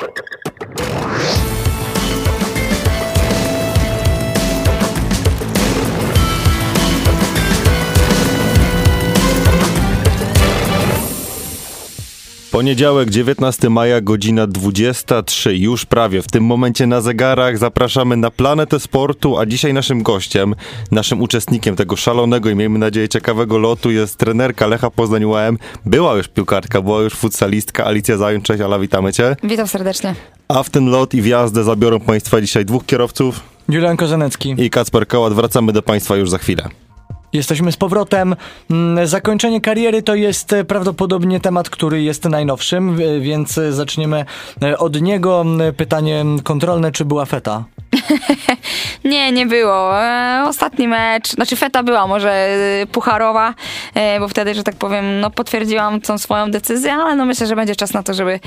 Thank you. Poniedziałek, 19 maja, godzina 23, już prawie. W tym momencie na zegarach zapraszamy na planetę sportu, a dzisiaj naszym gościem, naszym uczestnikiem tego szalonego i miejmy nadzieję ciekawego lotu jest trenerka Lecha Poznań UAM. Była już piłkarka, była już futsalistka Alicja Zając. Cześć, Ala, witamy cię. Witam serdecznie. A w ten lot i wjazdę zabiorą Państwa dzisiaj dwóch kierowców. Julian Kozanecki. I Kacper Kołat. Wracamy do Państwa już za chwilę. Jesteśmy z powrotem. Mm, zakończenie kariery to jest e, prawdopodobnie temat, który jest najnowszym, więc e, zaczniemy e, od niego. Pytanie kontrolne, czy była feta? nie, nie było. Ostatni mecz, znaczy feta była może pucharowa, bo wtedy, że tak powiem, no potwierdziłam tą swoją decyzję, ale no myślę, że będzie czas na to, żeby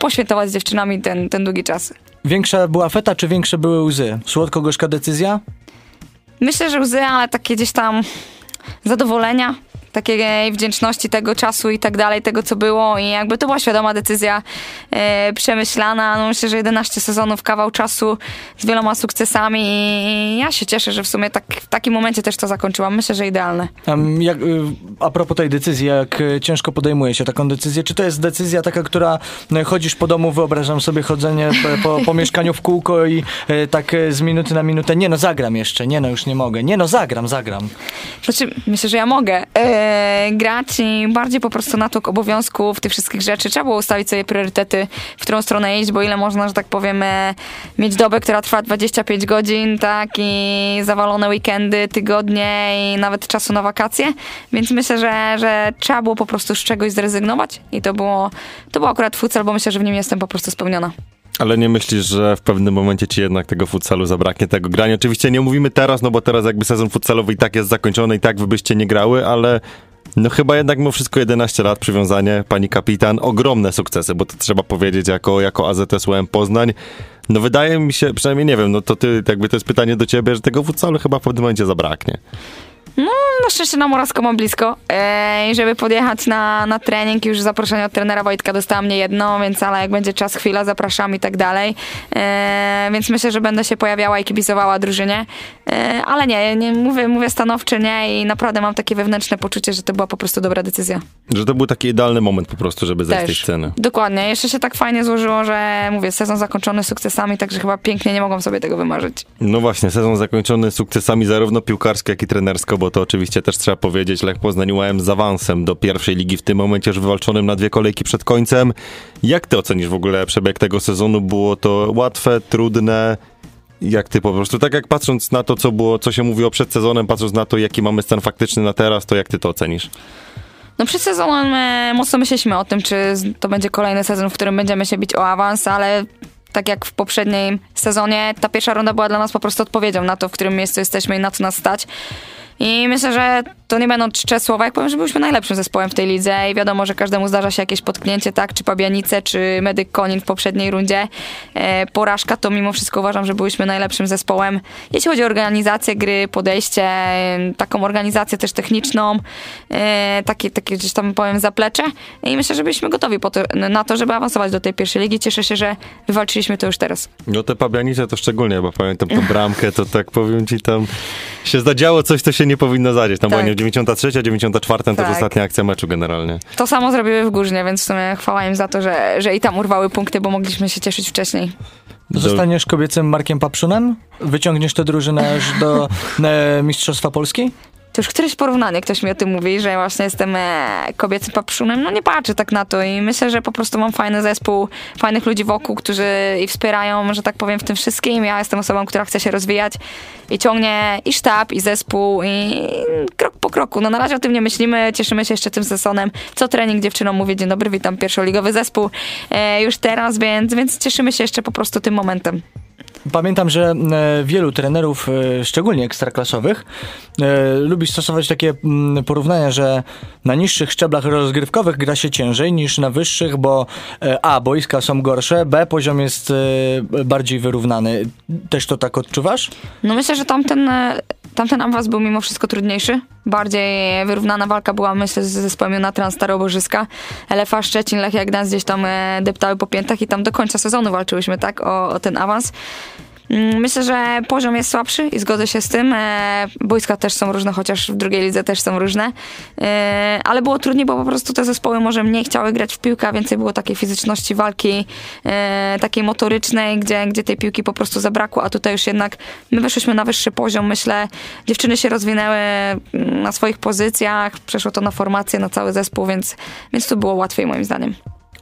poświętować z dziewczynami ten, ten długi czas. Większa była feta, czy większe były łzy? Słodko-gorzka decyzja? Myślę, że łzy, ale takie gdzieś tam zadowolenia takiej wdzięczności tego czasu i tak dalej, tego co było i jakby to była świadoma decyzja e, przemyślana. No myślę, że 11 sezonów, kawał czasu z wieloma sukcesami i ja się cieszę, że w sumie tak, w takim momencie też to zakończyłam. Myślę, że idealne. A, jak, y, a propos tej decyzji, jak ciężko podejmuje się taką decyzję? Czy to jest decyzja taka, która no, chodzisz po domu, wyobrażam sobie chodzenie po, po mieszkaniu w kółko i e, tak e, z minuty na minutę, nie no zagram jeszcze, nie no już nie mogę, nie no zagram, zagram. Znaczy, myślę, że ja mogę. E, E, grać i bardziej po prostu natłok obowiązków, tych wszystkich rzeczy. Trzeba było ustawić sobie priorytety, w którą stronę iść, bo ile można, że tak powiem, e, mieć dobę, która trwa 25 godzin, tak, i zawalone weekendy, tygodnie i nawet czasu na wakacje, więc myślę, że, że trzeba było po prostu z czegoś zrezygnować i to było, to było akurat futsal, bo myślę, że w nim jestem po prostu spełniona. Ale nie myślisz, że w pewnym momencie ci jednak tego futsalu zabraknie, tego grania? Oczywiście nie mówimy teraz, no bo teraz jakby sezon futsalowy i tak jest zakończony i tak wy byście nie grały, ale no chyba jednak mimo wszystko 11 lat przywiązanie, pani kapitan, ogromne sukcesy, bo to trzeba powiedzieć jako, jako AZS UM Poznań. No wydaje mi się, przynajmniej nie wiem, no to ty, jakby to jest pytanie do ciebie, że tego futsalu chyba w pewnym momencie zabraknie. No, na szczęście na Morawsko mam blisko. I żeby podjechać na, na trening, już zaproszenie od trenera Wojtka dostałam nie jedno, więc ale jak będzie czas, chwila, zapraszam i tak dalej. Więc myślę, że będę się pojawiała i kibicowała drużynie. E, ale nie, nie mówię, mówię stanowczy nie i naprawdę mam takie wewnętrzne poczucie, że to była po prostu dobra decyzja. Że to był taki idealny moment po prostu, żeby zejść z tej sceny. Dokładnie. Jeszcze się tak fajnie złożyło, że mówię, sezon zakończony sukcesami, także chyba pięknie nie mogłam sobie tego wymarzyć. No właśnie, sezon zakończony sukcesami zarówno piłkarsko, jak i trenersko, bo to oczywiście też trzeba powiedzieć, Lech Poznań UAM z awansem do pierwszej ligi w tym momencie już wywalczonym na dwie kolejki przed końcem. Jak ty ocenisz w ogóle przebieg tego sezonu? Było to łatwe, trudne? Jak ty po prostu, tak jak patrząc na to, co było, co się mówiło przed sezonem, patrząc na to, jaki mamy stan faktyczny na teraz, to jak ty to ocenisz? No przed sezonem e, mocno myśleliśmy o tym, czy to będzie kolejny sezon, w którym będziemy się bić o awans, ale tak jak w poprzednim sezonie, ta pierwsza runda była dla nas po prostu odpowiedzią na to, w którym miejscu jesteśmy i na co nas stać. I myślę, że to nie będą czcze słowa, jak powiem, że byliśmy najlepszym zespołem w tej lidze i wiadomo, że każdemu zdarza się jakieś potknięcie, tak, czy Pabianice, czy Medyk Konin w poprzedniej rundzie. E, porażka to mimo wszystko uważam, że byliśmy najlepszym zespołem. Jeśli chodzi o organizację gry, podejście, taką organizację też techniczną, e, takie, takie gdzieś tam powiem zaplecze i myślę, że byliśmy gotowi to, na to, żeby awansować do tej pierwszej ligi. Cieszę się, że wywalczyliśmy to już teraz. No te Pabianice to szczególnie, bo pamiętam tą bramkę, to tak powiem ci tam się zadziało coś, co się nie powinno zadzieć. Tam tak. była 93, 94 tak. to jest ostatnia akcja meczu generalnie. To samo zrobiły w Górznie, więc w sumie chwała im za to, że, że i tam urwały punkty, bo mogliśmy się cieszyć wcześniej. Zostaniesz kobiecym Markiem Papszunem? Wyciągniesz tę drużynę aż do Mistrzostwa Polski? To już któreś porównanie ktoś mi o tym mówi, że właśnie jestem e, kobiecym papszunem. No nie patrzę tak na to i myślę, że po prostu mam fajny zespół, fajnych ludzi wokół, którzy i wspierają, że tak powiem, w tym wszystkim. Ja jestem osobą, która chce się rozwijać i ciągnie i sztab, i zespół, i krok po kroku. No na razie o tym nie myślimy, cieszymy się jeszcze tym sezonem. Co trening dziewczynom mówię, dzień dobry, witam pierwszoligowy zespół e, już teraz, więc, więc cieszymy się jeszcze po prostu tym momentem. Pamiętam, że e, wielu trenerów, e, szczególnie ekstraklasowych, e, lubi stosować takie mm, porównania, że na niższych szczeblach rozgrywkowych gra się ciężej niż na wyższych, bo A, boiska są gorsze, B, poziom jest bardziej wyrównany. Też to tak odczuwasz? No myślę, że tamten tamten awans był mimo wszystko trudniejszy. Bardziej wyrównana walka była, myślę, z zespołem Jonatran Starobożyska. LFA Szczecin, Lechia Gdańsk gdzieś tam e, deptały po piętach i tam do końca sezonu walczyłyśmy, tak, o, o ten awans. Mm, Myślę, że poziom jest słabszy i zgodzę się z tym. E, Boiska też są różne, chociaż w drugiej lidze też są różne. E, Ale było trudniej, bo po prostu te zespoły może mniej chciały grać w piłkę, a więcej było takiej fizyczności walki, e, takiej motorycznej, gdzie, gdzie tej piłki po prostu zabrakło, a tutaj już jednak my weszliśmy na wyższy poziom. Myślę, dziewczyny się rozwinęły mm, na swoich pozycjach, przeszło to na formację, na cały zespół, więc, więc tu było łatwiej moim zdaniem.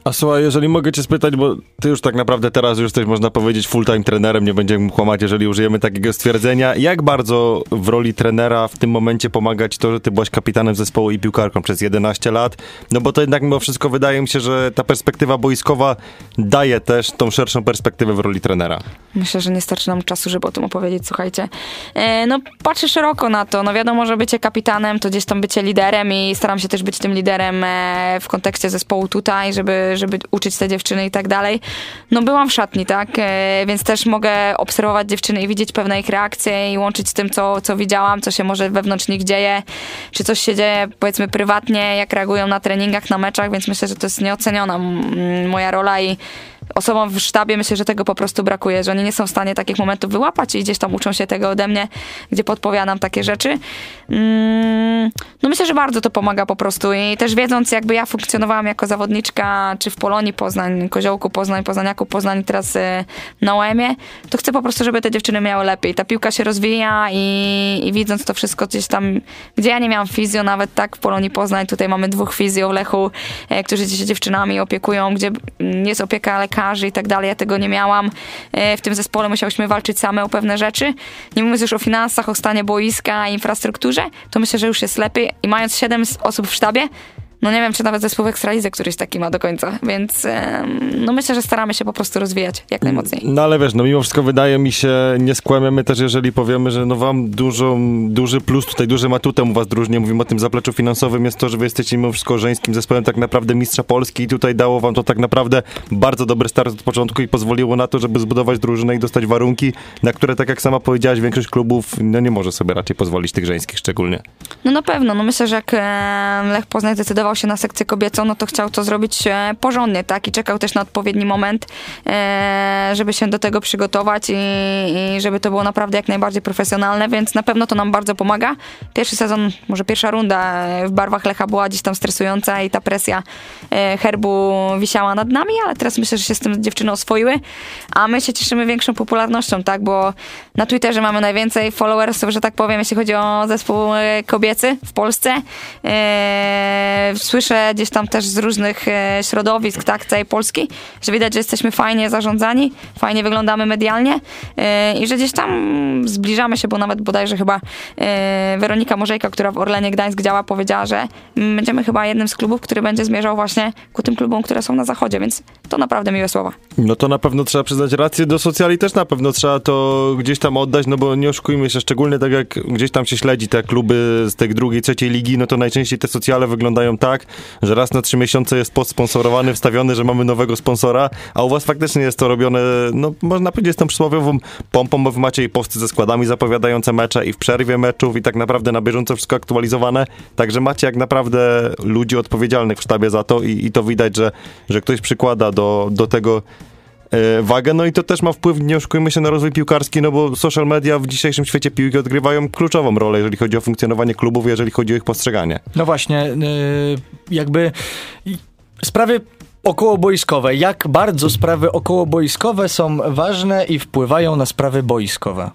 A słuchaj, jeżeli mogę cię spytać, bo ty już tak naprawdę teraz już jesteś, można powiedzieć, full-time trenerem, nie będziemy kłamać, jeżeli użyjemy takiego stwierdzenia. Jak bardzo w roli trenera w tym momencie pomagać to, że ty byłaś kapitanem zespołu i piłkarką przez 11 lat? No bo to jednak mimo wszystko wydaje mi się, że ta perspektywa boiskowa daje też tą szerszą perspektywę w roli trenera. Myślę, że nie starczy nam czasu, żeby o tym opowiedzieć. Słuchajcie, e, no patrzę szeroko na to. No wiadomo, że bycie kapitanem to gdzieś tam bycie liderem i staram się też być tym liderem e, w kontekście zespołu tutaj, żeby, żeby uczyć te dziewczyny i tak dalej. No byłam w szatni, tak, e, więc też mogę obserwować dziewczyny i widzieć pewne ich reakcje i łączyć z tym, co, co widziałam, co się może wewnątrz nich dzieje, czy coś się dzieje powiedzmy prywatnie, jak reagują na treningach, na meczach, więc myślę, że to jest nieoceniona moja rola i osobom w sztabie myślę, że tego po prostu brakuje, że oni nie są w stanie takich momentów wyłapać i gdzieś tam uczą się tego ode mnie, gdzie podpowiadam takie rzeczy. Mm, no myślę, że bardzo to pomaga po prostu i też wiedząc jakby ja funkcjonowałam jako zawodniczka, czy w Polonii Poznań, Koziołku Poznań, Poznaniaku Poznań, teraz y, na OM-ie, to chcę po prostu, żeby te dziewczyny miały lepiej. Ta piłka się rozwija i, i widząc to wszystko gdzieś tam, gdzie ja nie miałam fizjo nawet tak w Polonii Poznań, tutaj mamy dwóch fizjo w Lechu, e, którzy się dziewczynami opiekują, gdzie mm, jest opieka lekarzy i tak dalej, ja tego nie miałam. E, w tym zespole musiałyśmy walczyć same o pewne rzeczy. Nie mówiąc już o finansach, o stanie boiska, infrastrukturze, to myślę, że już jest lepiej i mając 7 osób w sztabie, no nie wiem, czy nawet zespół w Ekstralidze któryś taki ma do końca, więc no myślę, że staramy się po prostu rozwijać jak najmocniej. No ale wiesz, no mimo wszystko wydaje mi się, nie skłamiemy też, jeżeli powiemy, że no wam dużo, duży plus tutaj, dużym atutem u was drużynie, mówimy o tym zapleczu finansowym, jest to, że wy jesteście mimo wszystko żeńskim zespołem tak naprawdę mistrza Polski i tutaj dało wam to tak naprawdę bardzo dobry start od początku i pozwoliło na to, żeby zbudować drużynę i dostać warunki, na które, tak jak sama powiedziałaś, większość klubów no nie może sobie raczej pozwolić, tych żeńskich szczególnie. No na pewno, no myślę, że jak Lech Poznań zdecydował się na sekcję kobiecą, no to chciał to zrobić e, porządnie, tak? I czekał też na odpowiedni moment, e, żeby się do tego przygotować i, i żeby to było naprawdę jak najbardziej profesjonalne, więc na pewno to nam bardzo pomaga. Pierwszy sezon, może pierwsza runda e, w barwach Lecha była gdzieś tam stresująca i ta presja herbu wisiała nad nami, ale teraz myślę, że się z tym dziewczyny oswoiły, a my się cieszymy większą popularnością, tak? Bo na Twitterze mamy najwięcej followersów, że tak powiem, jeśli chodzi o zespół kobiecy w Polsce. Słyszę gdzieś tam też z różnych e, środowisk, tak, całej Polski, że widać, że jesteśmy fajnie zarządzani, fajnie wyglądamy medialnie e, i że gdzieś tam zbliżamy się, bo nawet bodajże chyba e, Weronika Morzejka, która w Orlenie Gdańsk działa, powiedziała, że będziemy chyba jednym z klubów, który będzie zmierzał właśnie ku tym klubom, które są na zachodzie, więc to naprawdę miłe słowa. No to na pewno trzeba przyznać rację, do socjali też na pewno trzeba to gdzieś tam oddać, no bo nie oszukujmy się, szczególnie tak jak gdzieś tam się śledzi te kluby z tej drugiej, trzeciej ligi, no to najczęściej te socjale wyglądają tak, że raz na trzy miesiące jest post sponsorowany, wstawiony, że mamy nowego sponsora, a u was faktycznie jest to robione, no można powiedzieć, tą przysłowiową pompą, bo macie i posty ze składami zapowiadające mecze i w przerwie meczów i tak naprawdę na bieżąco wszystko aktualizowane, także macie jak naprawdę ludzi odpowiedzialnych w sztabie za to i, i to widać, że, że ktoś przykłada do, do tego wagę, no i to też ma wpływ, nie oszukujmy się, na rozwój piłkarski, no bo social media w dzisiejszym świecie piłki odgrywają kluczową rolę, jeżeli chodzi o funkcjonowanie klubów, jeżeli chodzi o ich postrzeganie. No właśnie, yy, jakby sprawy okołoboiskowe. Jak bardzo sprawy okołoboiskowe są ważne i wpływają na sprawy boiskowe?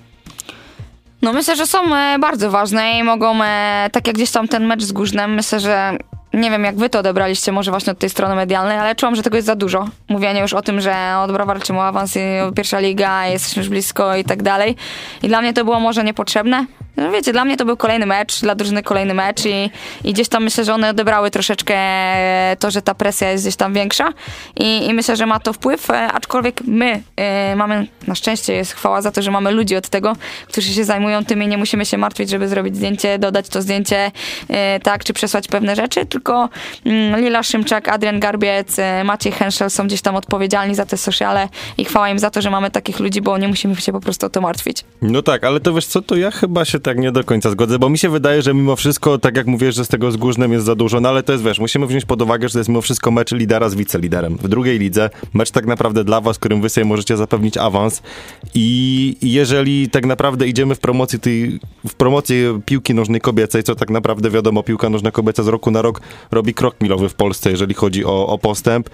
No myślę, że są e, bardzo ważne i mogą, e, tak jak gdzieś tam ten mecz z Górznem, myślę, że nie wiem jak wy to odebraliście, może właśnie od tej strony medialnej, ale czułam, że tego jest za dużo. Mówienie już o tym, że od Brawa walczymy o awans pierwsza liga, jesteśmy już blisko i tak dalej. I dla mnie to było może niepotrzebne. No wiecie, dla mnie to był kolejny mecz, dla drużyny kolejny mecz i, i gdzieś tam myślę, że one odebrały troszeczkę to, że ta presja jest gdzieś tam większa i, i myślę, że ma to wpływ, e, aczkolwiek my e, mamy, na szczęście jest chwała za to, że mamy ludzi od tego, którzy się zajmują tym i nie musimy się martwić, żeby zrobić zdjęcie, dodać to zdjęcie, e, tak, czy przesłać pewne rzeczy, tylko mm, Lila Szymczak, Adrian Garbiec, Maciej Henschel są gdzieś tam odpowiedzialni za te sociale i chwała im za to, że mamy takich ludzi, bo nie musimy się po prostu o to martwić. No tak, ale to wiesz co, to ja chyba się tak nie do końca zgodzę, bo mi się wydaje, że mimo wszystko, tak jak mówisz, że z tego z Górznem jest za dużo, no ale to jest, wiesz, musimy wziąć pod uwagę, że to jest mimo wszystko mecz lidera z wiceliderem. W drugiej lidze, mecz tak naprawdę dla was, którym wy sobie możecie zapewnić awans i jeżeli tak naprawdę idziemy w promocji tej, w promocję piłki nożnej kobiecej, co tak naprawdę wiadomo, piłka nożna kobieca z roku na rok robi krok milowy w Polsce, jeżeli chodzi o, o postęp,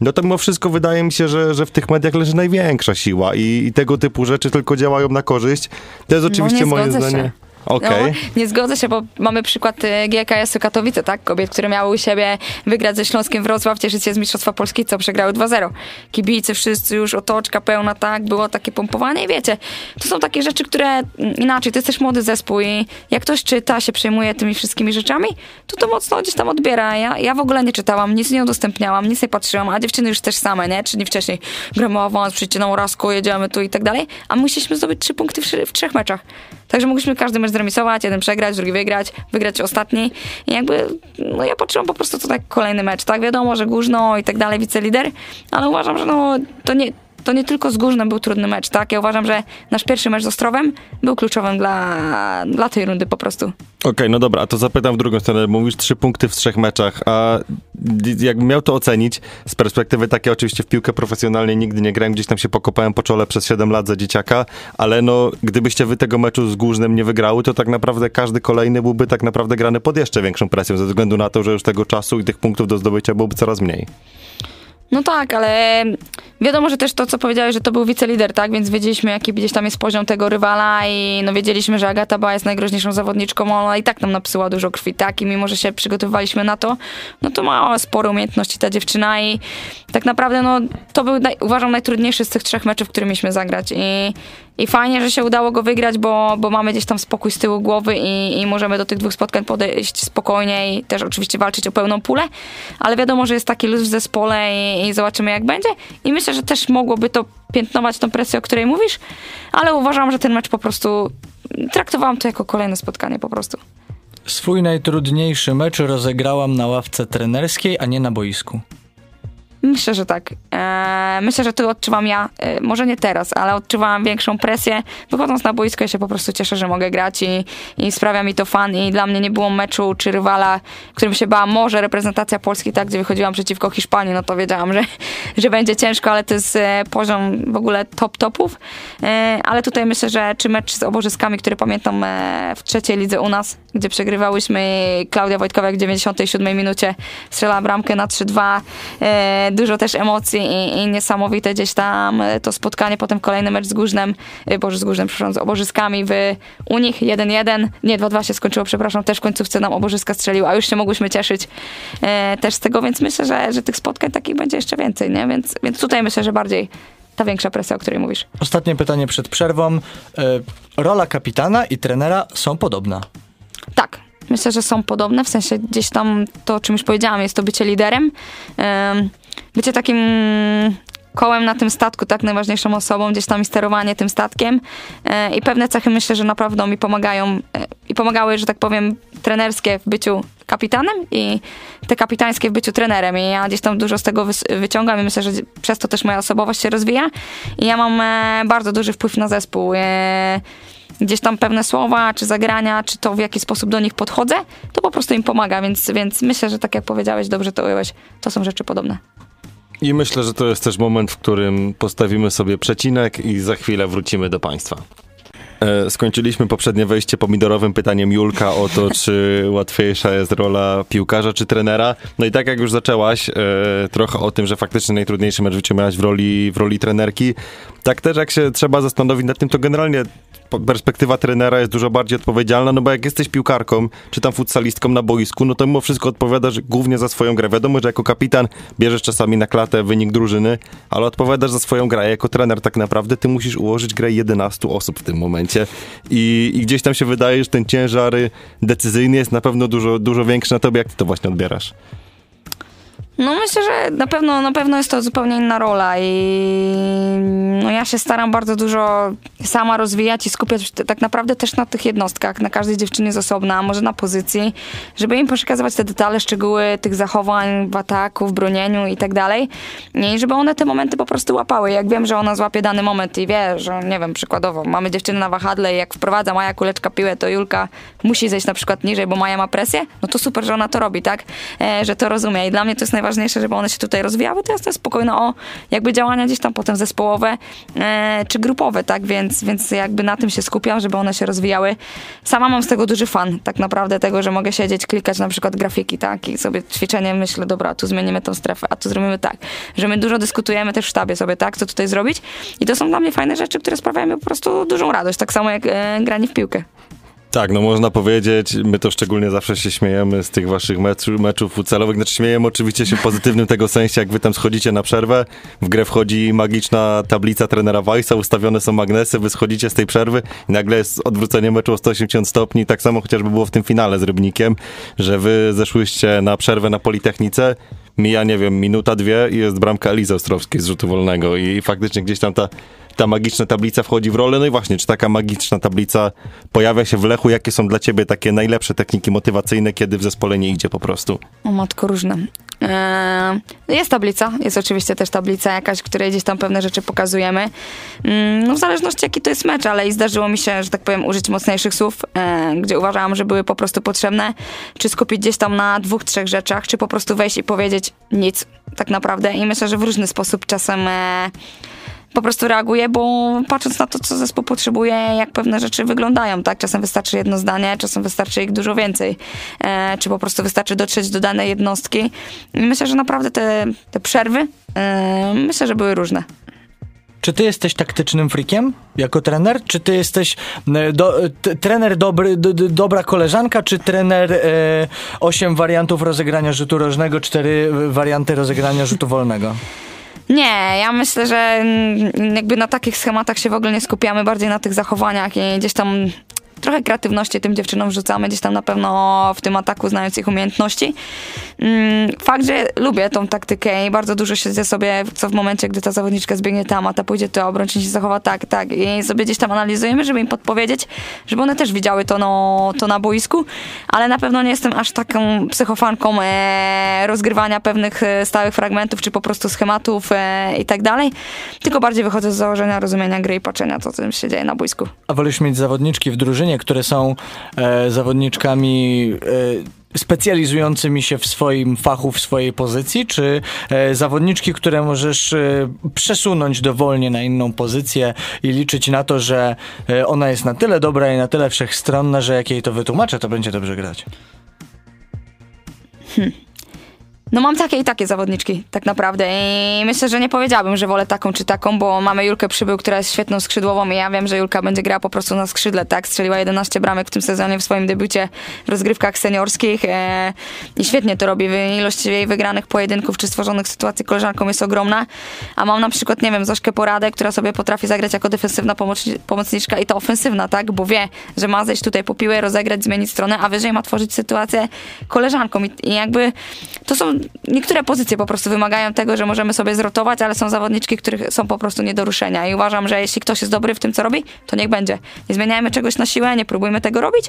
no to mimo wszystko wydaje mi się, że, że w tych mediach leży największa siła i, i tego typu rzeczy tylko działają na korzyść. To jest oczywiście no, moje zdanie. Się. Okay. No, nie zgodzę się, bo mamy przykład y, GKS-u Katowice, tak? Kobiet, które miały u siebie wygrać ze Śląskiem Wrocław, cieszyć się z Mistrzostwa Polski, co przegrały 2-0. Kibice wszyscy już, otoczka pełna, tak? Było takie pompowanie i wiecie, to są takie rzeczy, które mm, inaczej, to jest też młody zespół i jak ktoś czyta, się przejmuje tymi wszystkimi rzeczami, to to mocno gdzieś tam odbiera. Ja, ja w ogóle nie czytałam, nic nie udostępniałam, nic nie patrzyłam, a dziewczyny już też same, nie? Czyli wcześniej gramy awans, przyjdźcie na jedziemy tu i tak dalej, a musieliśmy zdobyć trzy punkty w, w trzech meczach. Także mogliśmy każdy mecz zremisować, jeden przegrać, drugi wygrać, wygrać ostatni. I jakby, no ja poczułam po prostu to tak kolejny mecz, tak? Wiadomo, że Górzno i tak dalej, wicelider, ale uważam, że no to nie, to nie tylko z Górznem był trudny mecz, tak? Ja uważam, że nasz pierwszy mecz z Ostrowem był kluczowym dla, dla tej rundy po prostu. Okej, okay, no dobra, a to zapytam w drugą stronę. Mówisz trzy punkty w trzech meczach, a jakbym miał to ocenić z perspektywy takiej, oczywiście w piłkę profesjonalnie nigdy nie grałem, gdzieś tam się pokopałem po czole przez 7 lat za dzieciaka, ale no, gdybyście wy tego meczu z Górznem nie wygrały, to tak naprawdę każdy kolejny byłby tak naprawdę grany pod jeszcze większą presją, ze względu na to, że już tego czasu i tych punktów do zdobycia byłoby coraz mniej. No tak, ale wiadomo, że też to, co powiedziałeś, że to był wicelider, tak? Więc wiedzieliśmy, jaki gdzieś tam jest poziom tego rywala i no wiedzieliśmy, że Agata Ba jest najgroźniejszą zawodniczką, ona i tak nam napsyła dużo krwi, tak? I mimo, że się przygotowywaliśmy na to, no to ma spore umiejętności ta dziewczyna i tak naprawdę, no to był, uważam, najtrudniejszy z tych trzech meczów, które mieliśmy zagrać i i fajnie, że się udało go wygrać, bo, bo mamy gdzieś tam spokój z tyłu głowy i, i możemy do tych dwóch spotkań podejść spokojnie i też oczywiście walczyć o pełną pulę, ale wiadomo, że jest taki luz w zespole i, i zobaczymy jak będzie. I myślę, że też mogłoby to piętnować tą presję, o której mówisz, ale uważam, że ten mecz po prostu traktowałam to jako kolejne spotkanie po prostu. Swój najtrudniejszy mecz rozegrałam na ławce trenerskiej, a nie na boisku. Myślę, że tak. Eee, myślę, że tu odczuwam ja, e, może nie teraz, ale odczuwałam większą presję. Wychodząc na boisko, ja się po prostu cieszę, że mogę grać i, i sprawia mi to fan. I dla mnie nie było meczu czy rywala, którym się bała. Może reprezentacja Polski, tak, gdzie wychodziłam przeciwko Hiszpanii, no to wiedziałam, że, że będzie ciężko, ale to jest e, poziom w ogóle top topów. E, ale tutaj myślę, że czy mecz z obożyskami, który pamiętam e, w trzeciej lidze u nas, gdzie przegrywałyśmy Klaudia Wojtkowiak w 97 minucie strzela bramkę na 3-2 e, dużo też emocji i, i, niesamowite gdzieś tam e, to spotkanie, potem kolejny mecz z Górznem, e, Boże z Górznem, przepraszam, z Obożyskami w, u nich 1-1, nie 2-2 się skończyło, przepraszam, też w końcówce nam Obożyska strzelił, a już się mogłyśmy cieszyć e, też z tego, więc myślę, że, że tych spotkań takich będzie jeszcze więcej, nie? Więc, więc tutaj myślę, że bardziej ta większa presja, o której mówisz. Ostatnie pytanie przed przerwą. E, rola kapitana i trenera są podobna. Tak, myślę, że są podobne, w sensie gdzieś tam to, o czym już powiedziałam, jest to bycie liderem bycie takim kołem na tym statku, tak najważniejszą osobą, gdzieś tam i sterowanie tym statkiem. E, i pewne cechy myślę, że naprawdę mi pomagają e, i pomagały, że tak powiem, trenerskie w byciu kapitanem i te kapitańskie w byciu trenerem. I ja gdzieś tam dużo z tego wyciągam i myślę, że przez to też moja osobowość się rozwija. I ja mam e, bardzo duży wpływ na zespół. Gdzieś tam pewne słowa, czy zagrania, czy to w jaki sposób do nich podchodzę, to po prostu im pomaga, więc, więc myślę, że tak jak powiedziałeś, dobrze to ująłeś, to są rzeczy podobne. I myślę, że to jest też moment, w którym postawimy sobie przecinek i za chwilę wrócimy do Państwa. E, skończyliśmy poprzednie wejście pomidorowym pytaniem Julka o to, czy łatwiejsza jest rola piłkarza czy trenera. No i tak jak już zaczęłaś, e, trochę o tym, że faktycznie najtrudniejszy mecz w życiu miałaś w roli, w roli trenerki, tak też jak się trzeba zastanowić nad tym, to generalnie perspektywa trenera jest dużo bardziej odpowiedzialna, no bo jak jesteś piłkarką, czy tam futsalistką na boisku, no to mimo wszystko odpowiadasz głównie za swoją grę. Wiadomo, że jako kapitan bierzesz czasami na klatę wynik drużyny, ale odpowiadasz za swoją grę. Jako trener tak naprawdę ty musisz ułożyć grę 11 osób w tym momencie i, i gdzieś tam się wydaje, że ten ciężar decyzyjny jest na pewno dużo, dużo większy na tobie. Jak ty to właśnie odbierasz? No myślę, że na pewno, na pewno jest to zupełnie inna rola i no ja się staram bardzo dużo sama rozwijać i skupiać tak naprawdę też na tych jednostkach, na każdej dziewczynie z osobna, może na pozycji, żeby im przekazywać te detale, szczegóły tych zachowań w ataku, w bronieniu i tak dalej i żeby one te momenty po prostu łapały. Jak wiem, że ona złapie dany moment i wie, że nie wiem, przykładowo mamy dziewczynę na wahadle i jak wprowadza Maja Kuleczka piłę, to Julka musi zejść na przykład niżej, bo Maja ma presję, no to super, że ona to robi, tak? E, że to rozumie i dla mnie to jest najważniejsze, żeby one się tutaj rozwijały, to jest to spokojne o jakby działania gdzieś tam potem zespołowe e, czy grupowe, tak? Więc, więc jakby na tym się skupiam, żeby one się rozwijały. Sama mam z tego duży fan, tak naprawdę tego, że mogę siedzieć, klikać na przykład grafiki, tak? I sobie ćwiczenie myślę, dobra, tu zmienimy tą strefę, a tu zrobimy tak. Że my dużo dyskutujemy też w sztabie sobie, tak? Co tutaj zrobić i to są dla mnie fajne rzeczy, które sprawiają mi po prostu dużą radość, tak samo jak e, granie w piłkę. Tak, no można powiedzieć, my to szczególnie zawsze się śmiejemy z tych waszych meczu, meczów futsałowych, znaczy śmiejemy oczywiście się w pozytywnym tego sensie, jak wy tam schodzicie na przerwę, w grę wchodzi magiczna tablica trenera Weissa, ustawione są magnesy, wy schodzicie z tej przerwy i nagle jest odwrócenie meczu o 180 stopni, tak samo chociażby było w tym finale z Rybnikiem, że wy zeszłyście na przerwę na Politechnice, mija, nie wiem, minuta, dwie i jest bramka Elizy Ostrowskiej z rzutu wolnego i faktycznie gdzieś tam ta ta magiczna tablica wchodzi w rolę. No i właśnie, czy taka magiczna tablica pojawia się w Lechu? Jakie są dla ciebie takie najlepsze techniki motywacyjne, kiedy w zespole nie idzie po prostu? O matko, różne. Eee, Jest tablica, jest oczywiście też tablica jakaś, której gdzieś tam pewne rzeczy pokazujemy. Mm, No w zależności jaki to jest mecz, ale i zdarzyło mi się, że tak powiem, użyć mocniejszych słów, e, gdzie uważałam, że były po prostu potrzebne, czy skupić gdzieś tam na dwóch, trzech rzeczach, czy po prostu wejść i powiedzieć nic tak naprawdę. I myślę, że w różny sposób czasem e, po prostu reaguję, bo patrząc na to, co zespół potrzebuje, jak pewne rzeczy wyglądają, tak? Czasem wystarczy jedno zdanie, czasem wystarczy ich dużo więcej. E, czy po prostu wystarczy dotrzeć do danej jednostki. Myślę, że naprawdę te, te przerwy, e, myślę, że były różne. Czy ty jesteś taktycznym frikiem jako trener? Czy ty jesteś e, do, t, trener dobry, dobra koleżanka, czy trener e, 8 wariantów rozegrania rzutu rożnego, 4 warianty rozegrania rzutu wolnego? Nie, ja myślę, że jakby na takich schematach się w ogóle nie skupiamy, bardziej na tych zachowaniach i gdzieś tam trochę kreatywności tym dziewczynom wrzucamy, gdzieś tam na pewno w tym ataku znając ich umiejętności. Mm, Fakt, że lubię tą taktykę i bardzo dużo siedzę sobie, co w momencie, gdy ta zawodniczka zbiegnie tam, a ta pójdzie to, obrończyń się zachowa tak, tak i sobie gdzieś tam analizujemy, żeby im podpowiedzieć, żeby one też widziały to, no, to na boisku, ale na pewno nie jestem aż taką psychofanką e, rozgrywania pewnych e, stałych fragmentów, czy po prostu schematów e, i tak dalej, tylko bardziej wychodzę z założenia rozumienia gry i patrzenia, co tam się dzieje na boisku. A wolisz mieć zawodniczki w drużynie, które są e, zawodniczkami e, specjalizującymi się w swoim fachu, w swojej pozycji, czy e, zawodniczki, które możesz e, przesunąć dowolnie na inną pozycję i liczyć na to, że e, ona jest na tyle dobra i na tyle wszechstronna, że jak jej to wytłumaczę, to będzie dobrze grać. No mam takie i takie zawodniczki, tak naprawdę. I myślę, że nie powiedziałabym, że wolę taką czy taką, bo mamy Julkę Przybył, która jest świetną skrzydłową i ja wiem, że Julka będzie grała po prostu na skrzydle, tak? Strzeliła 11 bramek w tym sezonie w swoim debiucie w rozgrywkach seniorskich e, i świetnie to robi. Ilość jej wygranych pojedynków czy stworzonych sytuacji koleżanką jest ogromna. A mam na przykład, nie wiem, Zośkę Poradę, która sobie potrafi zagrać jako defensywna pomoc- pomocniczka i ta ofensywna, tak? Bo wie, że ma zejść tutaj po piłę, rozegrać, zmienić stronę, a wyżej ma tworzyć sytuację koleżankom. I, i jakby to są niektóre pozycje po prostu wymagają tego, że możemy sobie zrotować, ale są zawodniczki, których są po prostu nie do ruszenia. I uważam, że jeśli ktoś jest dobry w tym, co robi, to niech będzie. Nie zmieniajmy czegoś na siłę, nie próbujmy tego robić,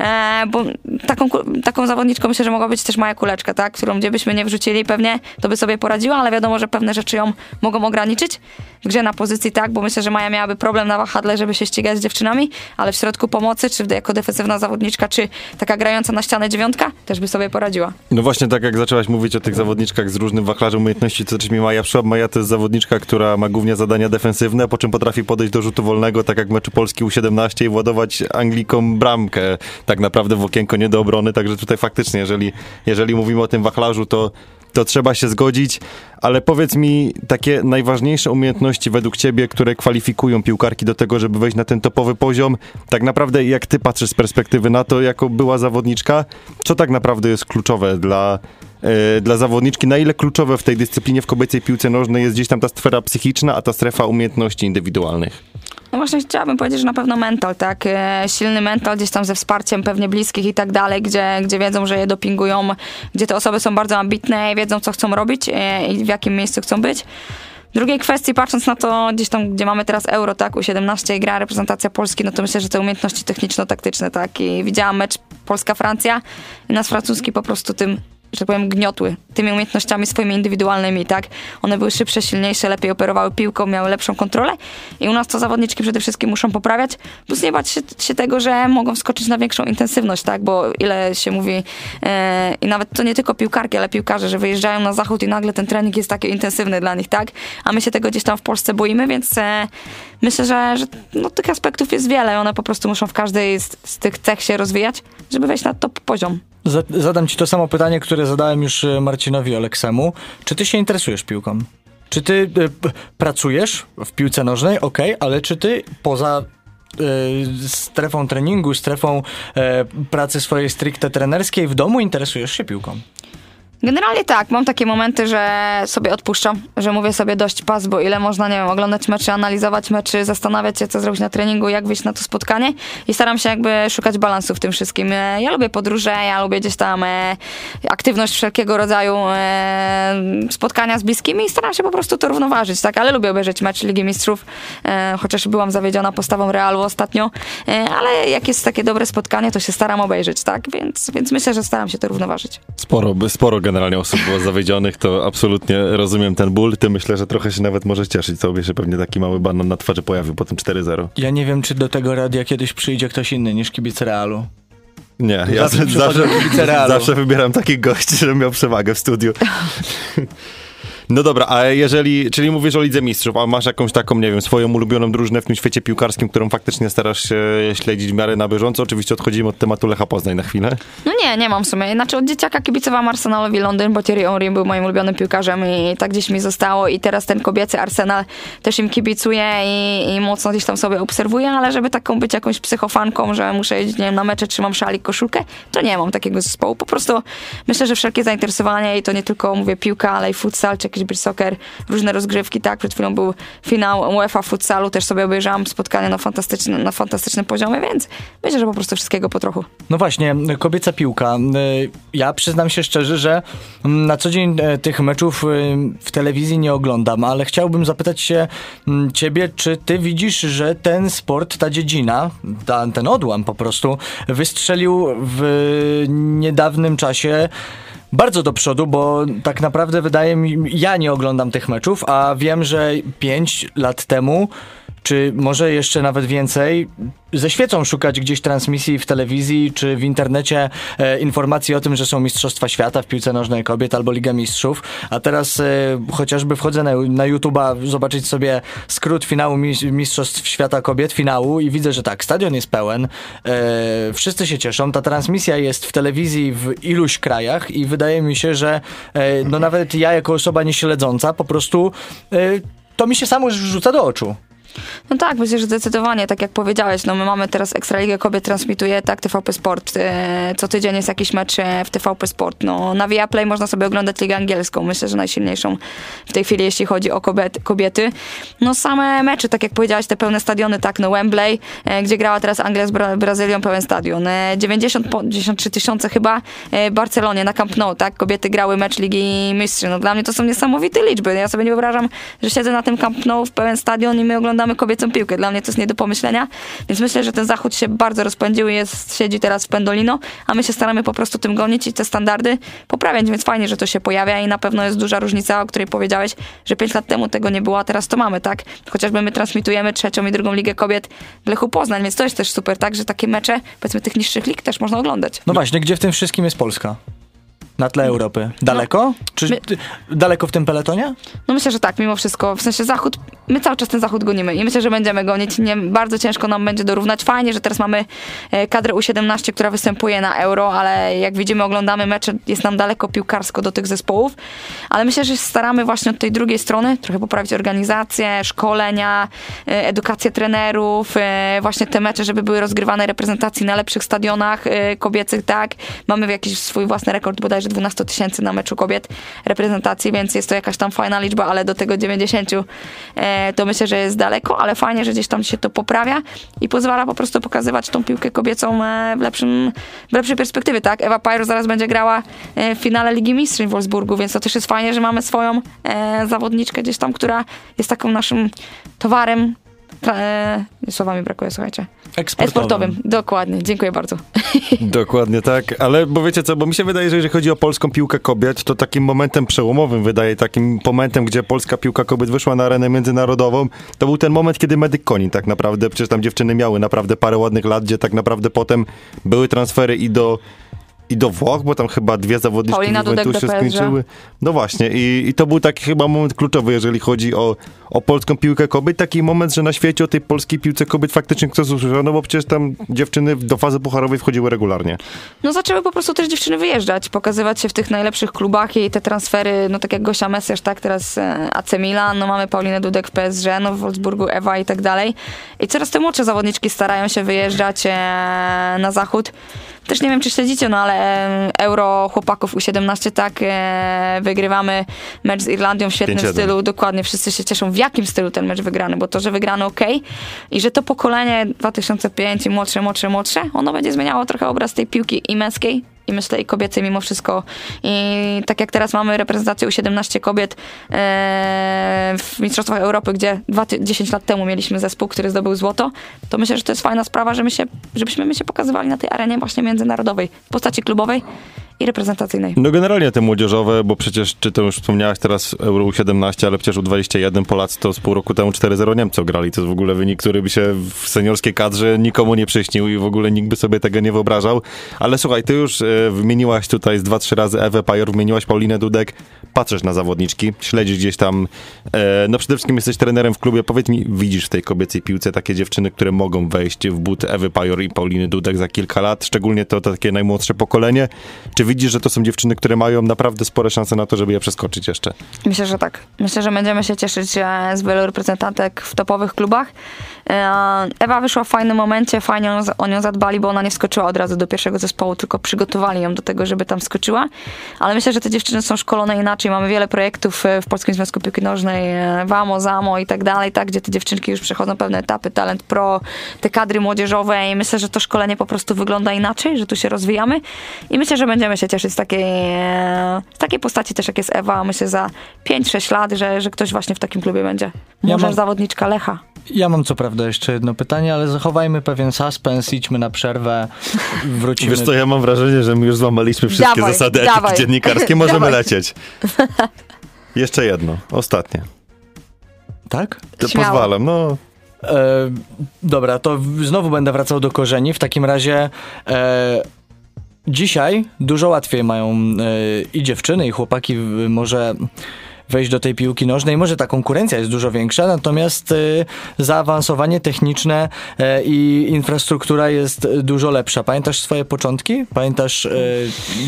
e, bo taką, taką zawodniczką myślę, że mogła być też Maja Kuleczka, tak? którą gdzie byśmy nie wrzucili pewnie, to by sobie poradziła, ale wiadomo, że pewne rzeczy ją mogą ograniczyć. Grze na pozycji tak, bo myślę, że Maja miałaby problem na wahadle, żeby się ścigać z dziewczynami, ale w środku pomocy, czy jako defensywna zawodniczka, czy taka grająca na ścianę dziewiątka, też by sobie poradziła. No właśnie tak jak zaczęłaś mówić o tych zawodniczkach z różnym wachlarzem umiejętności, to też mi Maja przyszła. Maja to jest zawodniczka, która ma głównie zadania defensywne, po czym potrafi podejść do rzutu wolnego, tak jak meczu Polski U17 i władować Anglikom bramkę tak naprawdę w okienko nie do obrony, także tutaj faktycznie, jeżeli, jeżeli mówimy o tym wachlarzu, to to trzeba się zgodzić, ale powiedz mi takie najważniejsze umiejętności według ciebie, które kwalifikują piłkarki do tego, żeby wejść na ten topowy poziom. Tak naprawdę jak ty patrzysz z perspektywy na to, jako była zawodniczka, co tak naprawdę jest kluczowe dla, dla zawodniczki, na ile kluczowe w tej dyscyplinie w kobiecej piłce nożnej jest gdzieś tam ta sfera psychiczna, a ta strefa umiejętności indywidualnych? No właśnie chciałabym powiedzieć, że na pewno mental, tak? E, Silny mental gdzieś tam ze wsparciem pewnie bliskich i tak dalej, gdzie, gdzie wiedzą, że je dopingują, gdzie te osoby są bardzo ambitne i wiedzą, co chcą robić e, i w jakim miejscu chcą być. Drugiej kwestii, patrząc na to gdzieś tam, gdzie mamy teraz Euro, tak, U17 i gra reprezentacja Polski, no to myślę, że te umiejętności techniczno-taktyczne, tak, i widziałam mecz Polska-Francja i nas francuski po prostu tym że tak powiem, gniotły tymi umiejętnościami swoimi indywidualnymi, tak? One były szybsze, silniejsze, lepiej operowały piłką, miały lepszą kontrolę i u nas to zawodniczki przede wszystkim muszą poprawiać, plus nie bać się, się tego, że mogą wskoczyć na większą intensywność, tak? Bo ile się mówi e, i nawet to nie tylko piłkarki, ale piłkarze, że wyjeżdżają na zachód i nagle ten trening jest taki intensywny dla nich, tak? A my się tego gdzieś tam w Polsce boimy, więc e, myślę, że, że no, tych aspektów jest wiele one po prostu muszą w każdej z, z tych cech się rozwijać, żeby wejść na top poziom. Zadam ci to samo pytanie, które zadałem już e, Marcinowi Oleksemu. Czy ty się interesujesz piłką? Czy ty y, pracujesz w piłce nożnej? Ok, ale czy ty poza y, strefą treningu, strefą pracy swojej stricte trenerskiej w domu interesujesz się piłką? Generalnie tak, mam takie momenty, że sobie odpuszczam, że mówię sobie dość pas, bo ile można, nie wiem, oglądać mecze, analizować mecze, zastanawiać się, co zrobić na treningu, jak wyjść na to spotkanie i staram się jakby szukać balansu w tym wszystkim. E, ja lubię podróże, ja lubię gdzieś tam e, aktywność wszelkiego rodzaju e, spotkania z bliskimi i staram się po prostu to równoważyć, tak, ale lubię obejrzeć mecz Ligi Mistrzów, e, chociaż byłam zawiedziona postawą Realu ostatnio, e, ale jak jest takie dobre spotkanie, to się staram obejrzeć, tak, więc, więc myślę, że staram się to równoważyć. Sporo, sporo generalnie osób było zawiedzionych, to absolutnie rozumiem ten ból. Ty myślę, że trochę się nawet możesz cieszyć sobie, że pewnie taki mały banan na twarzy pojawił po tym 4-0. Ja nie wiem, czy do tego radia kiedyś przyjdzie ktoś inny niż kibic Realu. Nie, ja zawsze, zawsze, zawsze wybieram takich gości, żeby miał przewagę w studiu. No dobra, a jeżeli, czyli mówisz o Lidze Mistrzów, a masz jakąś taką, nie wiem, swoją ulubioną drużynę w tym świecie piłkarskim, którą faktycznie starasz się śledzić w miarę na bieżąco? Oczywiście odchodzimy od tematu Lecha Poznań na chwilę. No nie, nie mam w sumie. Znaczy od dzieciaka kibicowałam Arsenalowi Londyn, bo Thierry Henry był moim ulubionym piłkarzem i tak gdzieś mi zostało i teraz ten kobiecy Arsenal też im kibicuje i, i mocno gdzieś tam sobie obserwuję, ale żeby taką być jakąś psychofanką, że muszę jeździć, nie wiem, na mecze, czy mam szalik, koszulkę, to nie mam takiego zespołu. Po prostu myślę, że wszelkie zainteresowanie i to nie tylko, mówię, piłka, ale i futsal, czy jakiś soccer, różne rozgrywki, tak, przed chwilą był finał UEFA futsalu, też sobie obejrzałam spotkanie na fantastycznym, na fantastycznym poziomie, więc myślę, że po prostu wszystkiego po trochu. No właśnie, kobieca piłka. Y, ja przyznam się szczerze, że mm, na co dzień e, tych meczów y, w telewizji nie oglądam, ale chciałbym zapytać się mm, ciebie, czy ty widzisz, że ten sport, ta dziedzina, ten odłam po prostu wystrzelił w niedawnym czasie bardzo do przodu, bo tak naprawdę wydaje mi, ja nie oglądam tych meczów, a wiem, że 5 lat temu czy może jeszcze nawet więcej, ze świecą szukać gdzieś transmisji w telewizji czy w internecie e, informacji o tym, że są Mistrzostwa Świata w piłce nożnej kobiet albo Liga Mistrzów, a teraz e, chociażby wchodzę na, na YouTube'a zobaczyć sobie skrót finału Mistrzostw Świata Kobiet, finału i widzę, że tak, stadion jest pełen, e, wszyscy się cieszą, ta transmisja jest w telewizji w iluś krajach i wydaje mi się, że e, no nawet ja jako osoba nieśledząca po prostu e, to mi się samo rzuca do oczu. No tak, myślę, że zdecydowanie, tak jak powiedziałeś, no my mamy teraz Ekstraligę Kobiet, transmituje tak TVP Sport, e, co tydzień jest jakiś mecz e, w TVP Sport, no na Viaplay można sobie oglądać Ligę Angielską, myślę, że najsilniejszą w tej chwili, jeśli chodzi o kobiety. No same mecze, tak jak powiedziałeś, te pełne stadiony, tak, no Wembley, e, gdzie grała teraz Anglia z Bra Brazylią, pełen stadion, 90, 93 tysiące chyba Barcelonie na Camp Nou, tak, kobiety grały mecz Ligi Mistrzów, no dla mnie to są niesamowite liczby, ja sobie nie wyobrażam, że siedzę na tym Camp Nou w pełen stadion i my oglądamy oglądamy kobiecą piłkę. Dla mnie to jest nie do pomyślenia, więc myślę, że ten zachód się bardzo rozpędził i jest, siedzi teraz w pendolino, a my się staramy po prostu tym gonić i te standardy poprawiać, więc fajnie, że to się pojawia i na pewno jest duża różnica, o której powiedziałeś, że 5 lat temu tego nie było, a teraz to mamy, tak? Chociażby my transmitujemy trzecią i drugą ligę kobiet w Lechu Poznań, więc to jest też super, tak? Że takie mecze, powiedzmy tych niższych lig też można oglądać. No właśnie, gdzie w tym wszystkim jest Polska? Na tle Europy. Daleko? No, Czy my, daleko w tym peletonie? No myślę, że tak, mimo wszystko. W sensie zachód, my cały czas ten zachód gonimy i myślę, że będziemy gonić. Nie, bardzo ciężko nam będzie dorównać. Fajnie, że teraz mamy e, kadrę U17, która występuje na Euro, ale jak widzimy, oglądamy mecze, jest nam daleko piłkarsko do tych zespołów. Ale myślę, że staramy właśnie od tej drugiej strony trochę poprawić organizację, szkolenia, e, edukację trenerów, e, właśnie te mecze, żeby były rozgrywane reprezentacji na lepszych stadionach kobiecych, tak. Mamy jakiś swój własny rekord bodajże bodajże 12 tysięcy na meczu kobiet reprezentacji, więc jest to jakaś tam fajna liczba, ale do tego 90 e, to myślę, że jest daleko, ale fajnie, że gdzieś tam się to poprawia i pozwala po prostu pokazywać tą piłkę kobiecą e, w, lepszym, w lepszej perspektywie, tak? Ewa Pajro zaraz będzie grała e, w finale Ligi Mistrzów w Wolfsburgu, więc to też jest fajnie, że mamy swoją zawodniczkę gdzieś tam, która jest taką naszym towarem, e, słowami brakuje, słuchajcie. Eksportowym. Eksportowym, dokładnie, dziękuję bardzo. Dokładnie tak, ale bo wiecie co, bo mi się wydaje, że jeżeli chodzi o polską piłkę kobiet, to takim momentem przełomowym wydaje, takim momentem, gdzie polska piłka kobiet wyszła na arenę międzynarodową, to był ten moment, kiedy Medyk Konin tak naprawdę, przecież tam dziewczyny miały naprawdę parę ładnych lat, gdzie tak naprawdę potem były transfery i do i do Włoch, bo tam chyba dwie zawodniczki Paulina Dudek PSG. skończyły. No właśnie i, i to był taki chyba moment kluczowy, jeżeli chodzi o, o polską piłkę kobiet. Taki moment, że na świecie o tej polskiej piłce kobiet faktycznie ktoś usłyszał, no bo przecież tam dziewczyny do fazy pucharowej wchodziły regularnie. No zaczęły po prostu też dziewczyny wyjeżdżać, pokazywać się w tych najlepszych klubach i te transfery, no tak jak Gosia Messiasz, tak, teraz e, AC Milan, no mamy Paulinę Dudek w PSG, no w Wolfsburgu Ewa i tak dalej. I coraz te młodsze zawodniczki starają się wyjeżdżać e, na zachód. Też nie wiem, czy śledzicie, no ale Euro chłopaków U17, tak, e, wygrywamy mecz z Irlandią w świetnym 5-1. stylu, dokładnie, wszyscy się cieszą, w jakim stylu ten mecz wygrany, bo to, że wygrany ok i że to pokolenie 2005 i młodsze, młodsze, młodsze, ono będzie zmieniało trochę obraz tej piłki i męskiej, i myślę i kobiecej mimo wszystko. I tak jak teraz mamy reprezentację U17 kobiet e, w Mistrzostwach Europy, gdzie dwa, ty- 10 lat temu mieliśmy zespół, który zdobył złoto, to myślę, że to jest fajna sprawa, że my się, żebyśmy my się pokazywali na tej arenie właśnie międzynarodowej, w postaci klubowej i reprezentacyjnej. No generalnie te młodzieżowe, bo przecież, czy to już wspomniałaś teraz Euro U17, ale przecież U21 Polacy to z pół roku temu 4-0 Niemcy grali. To jest w ogóle wynik, który by się w seniorskiej kadrze nikomu nie przyśnił i w ogóle nikt by sobie tego nie wyobrażał. Ale słuchaj, ty już e, wymieniłaś tutaj z dwa, trzy razy Ewę Pajor, wymieniłaś Paulinę Dudek. Patrzysz na zawodniczki, śledzisz gdzieś tam, e, no przede wszystkim jesteś trenerem w klubie. Powiedz mi, widzisz w tej kobiecej piłce takie dziewczyny, które mogą wejść w but Ewy Pajor i Pauliny Dudek za kilka lat, szczególnie to, to takie najmłodsze pokolenie. Czy widzisz, że to są dziewczyny, które mają naprawdę spore szanse na to, żeby je przeskoczyć jeszcze? Myślę, że tak. Myślę, że będziemy się cieszyć e, z wielu reprezentantek w topowych klubach. E, Ewa wyszła w fajnym momencie, fajnie o- nią zadbali, bo ona nie wskoczyła od razu do pierwszego zespołu, tylko przygotowali ją do tego, żeby tam wskoczyła. Ale myślę, że te dziewczyny są szkolone inaczej. Mamy wiele projektów e, w Polskim Związku Piłki Nożnej, WAMO, ZAMO i tak dalej, tak, gdzie te dziewczynki już przechodzą pewne etapy, talent pro, te kadry młodzieżowe i myślę, że to szkolenie po prostu wygląda inaczej, że tu się rozwijamy i myślę, że będziemy się cieszyć z takiej, z takiej postaci też jak jest Ewa, myślę za 5-6 lat, że, że ktoś właśnie w takim klubie będzie. Ja Może mam- zawodniczka Lecha. Ja mam co prawda jeszcze jedno pytanie, ale zachowajmy pewien suspens, idźmy na przerwę, wrócimy. Wiesz co, ja mam wrażenie, że my już złamaliśmy wszystkie Dawaj, zasady dawaj. etyki dziennikarskie. Możemy Dawaj. lecieć. Jeszcze jedno, ostatnie. Tak? To Śmiało. pozwalam, no. E, dobra, to znowu będę wracał do korzeni. W takim razie e, dzisiaj dużo łatwiej mają e, i dziewczyny, i chłopaki w- może wejść do tej piłki nożnej. Może ta konkurencja jest dużo większa, natomiast e, zaawansowanie techniczne e, i infrastruktura jest dużo lepsza. Pamiętasz swoje początki? Pamiętasz, e,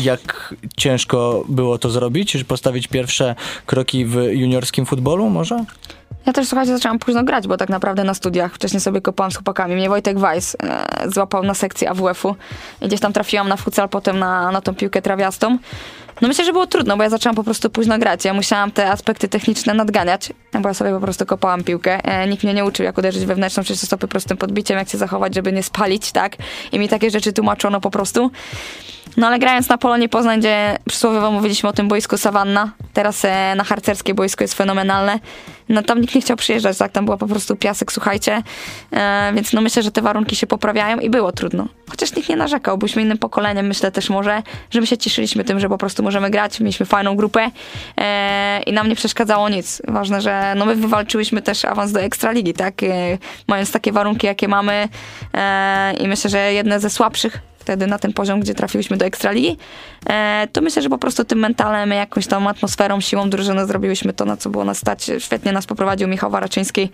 jak ciężko było to zrobić? Postawić pierwsze kroki w juniorskim futbolu może? Ja też, słuchajcie, zaczęłam późno grać, bo tak naprawdę na studiach wcześniej sobie kopałam z chłopakami. Mnie Wojtek Weiss e, złapał na sekcji AWF-u gdzieś tam trafiłam na futsal, potem na, na tą piłkę trawiastą. No myślę, że było trudno, bo ja zaczęłam po prostu późno grać. Ja musiałam te aspekty techniczne nadganiać, bo ja sobie po prostu kopałam piłkę. E, nikt mnie nie uczył, jak uderzyć wewnętrzną stopy prostym podbiciem, jak się zachować, żeby nie spalić, tak? I mi takie rzeczy tłumaczono po prostu. No ale grając na Polonie Poznań, gdzie przysłowiowo mówiliśmy o tym boisku Sawanna, teraz e, na harcerskie boisko jest fenomenalne, no tam nikt nie chciał przyjeżdżać, tak, tam była po prostu piasek, słuchajcie, e, więc no myślę, że te warunki się poprawiają i było trudno. Chociaż nikt nie narzekał, byliśmy innym pokoleniem, myślę też może, że my się cieszyliśmy tym, że po prostu możemy grać, mieliśmy fajną grupę e, i nam nie przeszkadzało nic. Ważne, że no my wywalczyłyśmy też awans do Ekstraligi, tak, e, mając takie warunki, jakie mamy e, i myślę, że jedne ze słabszych wtedy na ten poziom, gdzie trafiłyśmy do Ekstraligi, e, to myślę, że po prostu tym mentalem, jakąś tą atmosferą, siłą drużyny zrobiłyśmy to, na co było nas stać. Świetnie nas poprowadził Michał Waraczyński.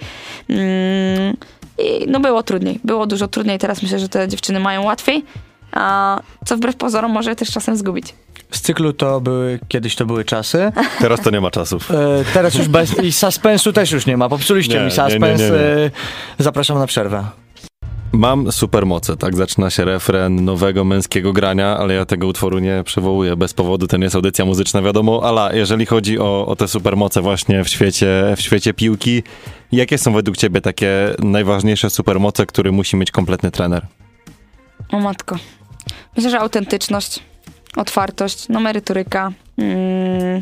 Mm, I no było trudniej, było dużo trudniej. Teraz myślę, że te dziewczyny mają łatwiej, a co wbrew pozorom może też czasem zgubić. Z cyklu to były, kiedyś to były czasy. Teraz to nie ma czasów. E, teraz już bez, i suspensu też już nie ma. Popsuliście Nie, mi nie, nie, suspens. nie, nie. E, zapraszam na przerwę. Mam supermoce, tak zaczyna się refren nowego męskiego grania, ale ja tego utworu nie przywołuję bez powodu, to nie jest audycja muzyczna, wiadomo, ale jeżeli chodzi o, o te supermoce właśnie w świecie, w świecie piłki, jakie są według ciebie takie najważniejsze supermoce, które musi mieć kompletny trener? O matko. Myślę, że autentyczność, otwartość, no merytoryka. Mm.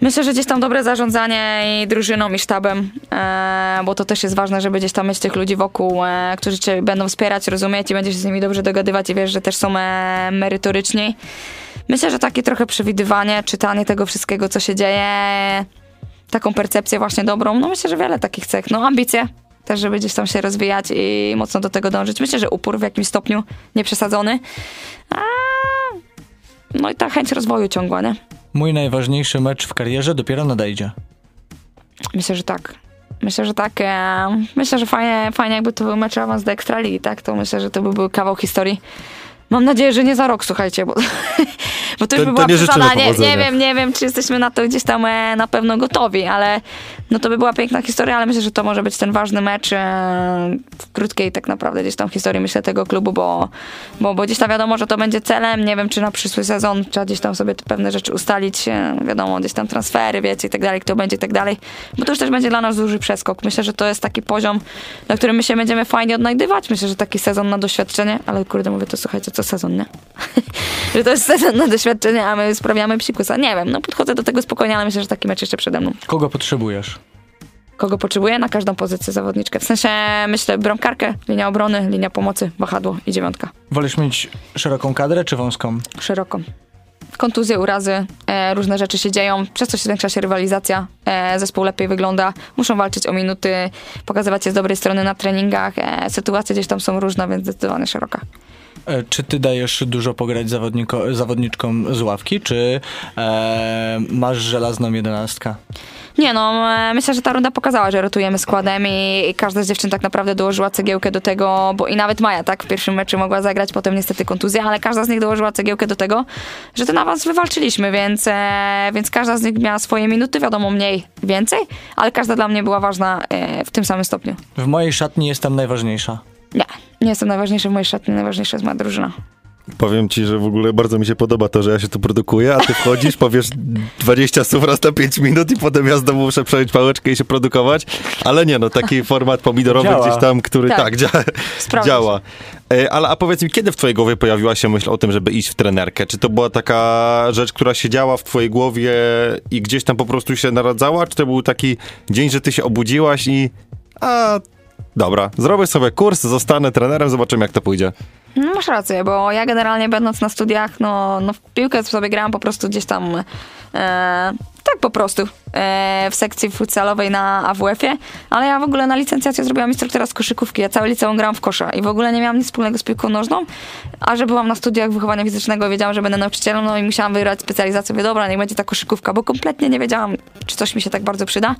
Myślę, że gdzieś tam dobre zarządzanie i drużyną, i sztabem, e, bo to też jest ważne, żeby gdzieś tam mieć tych ludzi wokół, e, którzy cię będą wspierać, rozumieć i będziesz się z nimi dobrze dogadywać i wiesz, że też są e, merytoryczni. Myślę, że takie trochę przewidywanie, czytanie tego wszystkiego, co się dzieje, taką percepcję właśnie dobrą, no myślę, że wiele takich cech. No ambicje, też żeby gdzieś tam się rozwijać i mocno do tego dążyć. Myślę, że upór w jakimś stopniu nieprzesadzony. A... No i ta chęć rozwoju ciągła, nie? Mój najważniejszy mecz w karierze dopiero nadejdzie. Myślę, że tak. Myślę, że tak. E, myślę, że fajnie, fajnie jakby to był mecz awans do Ekstraligi, tak? To myślę, że to by był kawał historii. Mam nadzieję, że nie za rok, słuchajcie, bo, bo to już To- by to była nie życzymy przesada. Nie, nie wiem, nie wiem, czy jesteśmy na to gdzieś tam e, na pewno gotowi, ale no to by była piękna historia, ale myślę, że to może być ten ważny mecz e, w krótkiej tak naprawdę gdzieś tam historii, myślę, tego klubu, bo, bo, bo gdzieś tam wiadomo, że to będzie celem, nie wiem, czy na przyszły sezon trzeba gdzieś tam sobie te pewne rzeczy ustalić, e, wiadomo, gdzieś tam transfery, wiecie, i tak dalej, kto będzie i tak dalej, bo to już też będzie dla nas duży przeskok. Myślę, że to jest taki poziom, na którym my się będziemy fajnie odnajdywać. Myślę, że taki sezon na doświadczenie, ale kurde, mówię to, słuchajcie, co sezon, nie? że to jest sezon na doświadczenie, a my sprawiamy psikusa. Nie wiem, no podchodzę do tego spokojnie, ale myślę, że taki mecz jeszcze przede mną. Kogo potrzebujesz? Kogo potrzebuję? Na każdą pozycję zawodniczkę. W sensie, myślę, bramkarkę, linia obrony, linia pomocy, wahadło i dziewiątka. Wolisz mieć szeroką kadrę czy wąską? Szeroko. Kontuzje, urazy, e, różne rzeczy się dzieją, przez to się zwiększa się rywalizacja, e, zespół lepiej wygląda, muszą walczyć o minuty, pokazywać się z dobrej strony na treningach, e, sytuacje gdzieś tam są różne, więc zdecydowanie szeroka. E, Czy ty dajesz dużo pograć zawodniczkom z ławki, czy e, masz żelazną jedenastkę? Nie no, e, myślę, że ta runda pokazała, że rotujemy składem i, i każda z dziewczyn tak naprawdę dołożyła cegiełkę do tego, bo i nawet Maja, tak, w pierwszym meczu mogła zagrać, potem niestety kontuzja, ale każda z nich dołożyła cegiełkę do tego, że ten awans wywalczyliśmy, więc, e, więc każda z nich miała swoje minuty, wiadomo mniej, więcej, ale każda dla mnie była ważna e, w tym samym stopniu. W mojej szatni jestem najważniejsza. Nie, nie jestem najważniejsza w mojej szatni, najważniejsza jest moja drużyna. Powiem ci, że w ogóle bardzo mi się podoba to, że ja się tu produkuję, a ty wchodzisz, powiesz 20 słów raz na 5 minut i potem ja znowu muszę przejąć pałeczkę i się produkować. Ale nie, no taki format pomidorowy Działa. gdzieś tam, który tak, Tak. dzia działa. E, Ale a powiedz mi, kiedy w twojej głowie pojawiła się myśl o tym, żeby iść w trenerkę? Czy to była taka rzecz, która siedziała w twojej głowie i gdzieś tam po prostu się naradzała? Czy to był taki dzień, że ty się obudziłaś i a dobra, zrobię sobie kurs, zostanę trenerem, zobaczymy jak to pójdzie. No, masz rację, bo ja generalnie będąc na studiach, no, no w piłkę sobie grałam po prostu gdzieś tam, e, tak po prostu, e, w sekcji futsalowej na AWF-ie, ale ja w ogóle na licencjację zrobiłam instruktora z koszykówki, ja całe liceum grałam w kosza i w ogóle nie miałam nic wspólnego z piłką nożną, a że byłam na studiach wychowania fizycznego, wiedziałam, że będę nauczycielem, no i musiałam wybrać specjalizację, mówię, dobra, niech będzie ta koszykówka, bo kompletnie nie wiedziałam, czy coś mi się tak bardzo przyda.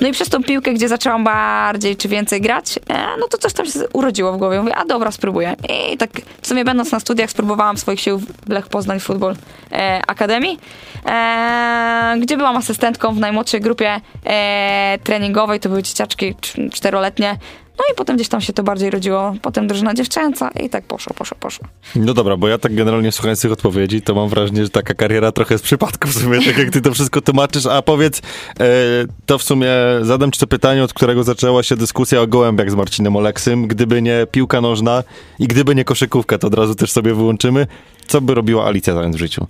No i przez tą piłkę, gdzie zaczęłam bardziej czy więcej grać, e, no to coś tam się urodziło w głowie. Mówię, a dobra, spróbuję. I tak w sumie będąc na studiach spróbowałam swoich sił w Lech Poznań Football e, Akademii, e, gdzie byłam asystentką w najmłodszej grupie e, treningowej. To były dzieciaczki cz- czteroletnie. No i potem gdzieś tam się to bardziej rodziło. Potem drużyna dziewczęca i tak poszło, poszło, poszło. No dobra, bo ja tak generalnie słuchając tych odpowiedzi, to mam wrażenie, że taka kariera trochę z przypadku w sumie, tak jak ty to wszystko tłumaczysz, a powiedz, e, to w sumie zadam ci to pytanie, od którego zaczęła się dyskusja o gołębiach z Marcinem Oleksym. Gdyby nie piłka nożna i gdyby nie koszykówka, to od razu też sobie wyłączymy. Co by robiła Alicja zając w życiu?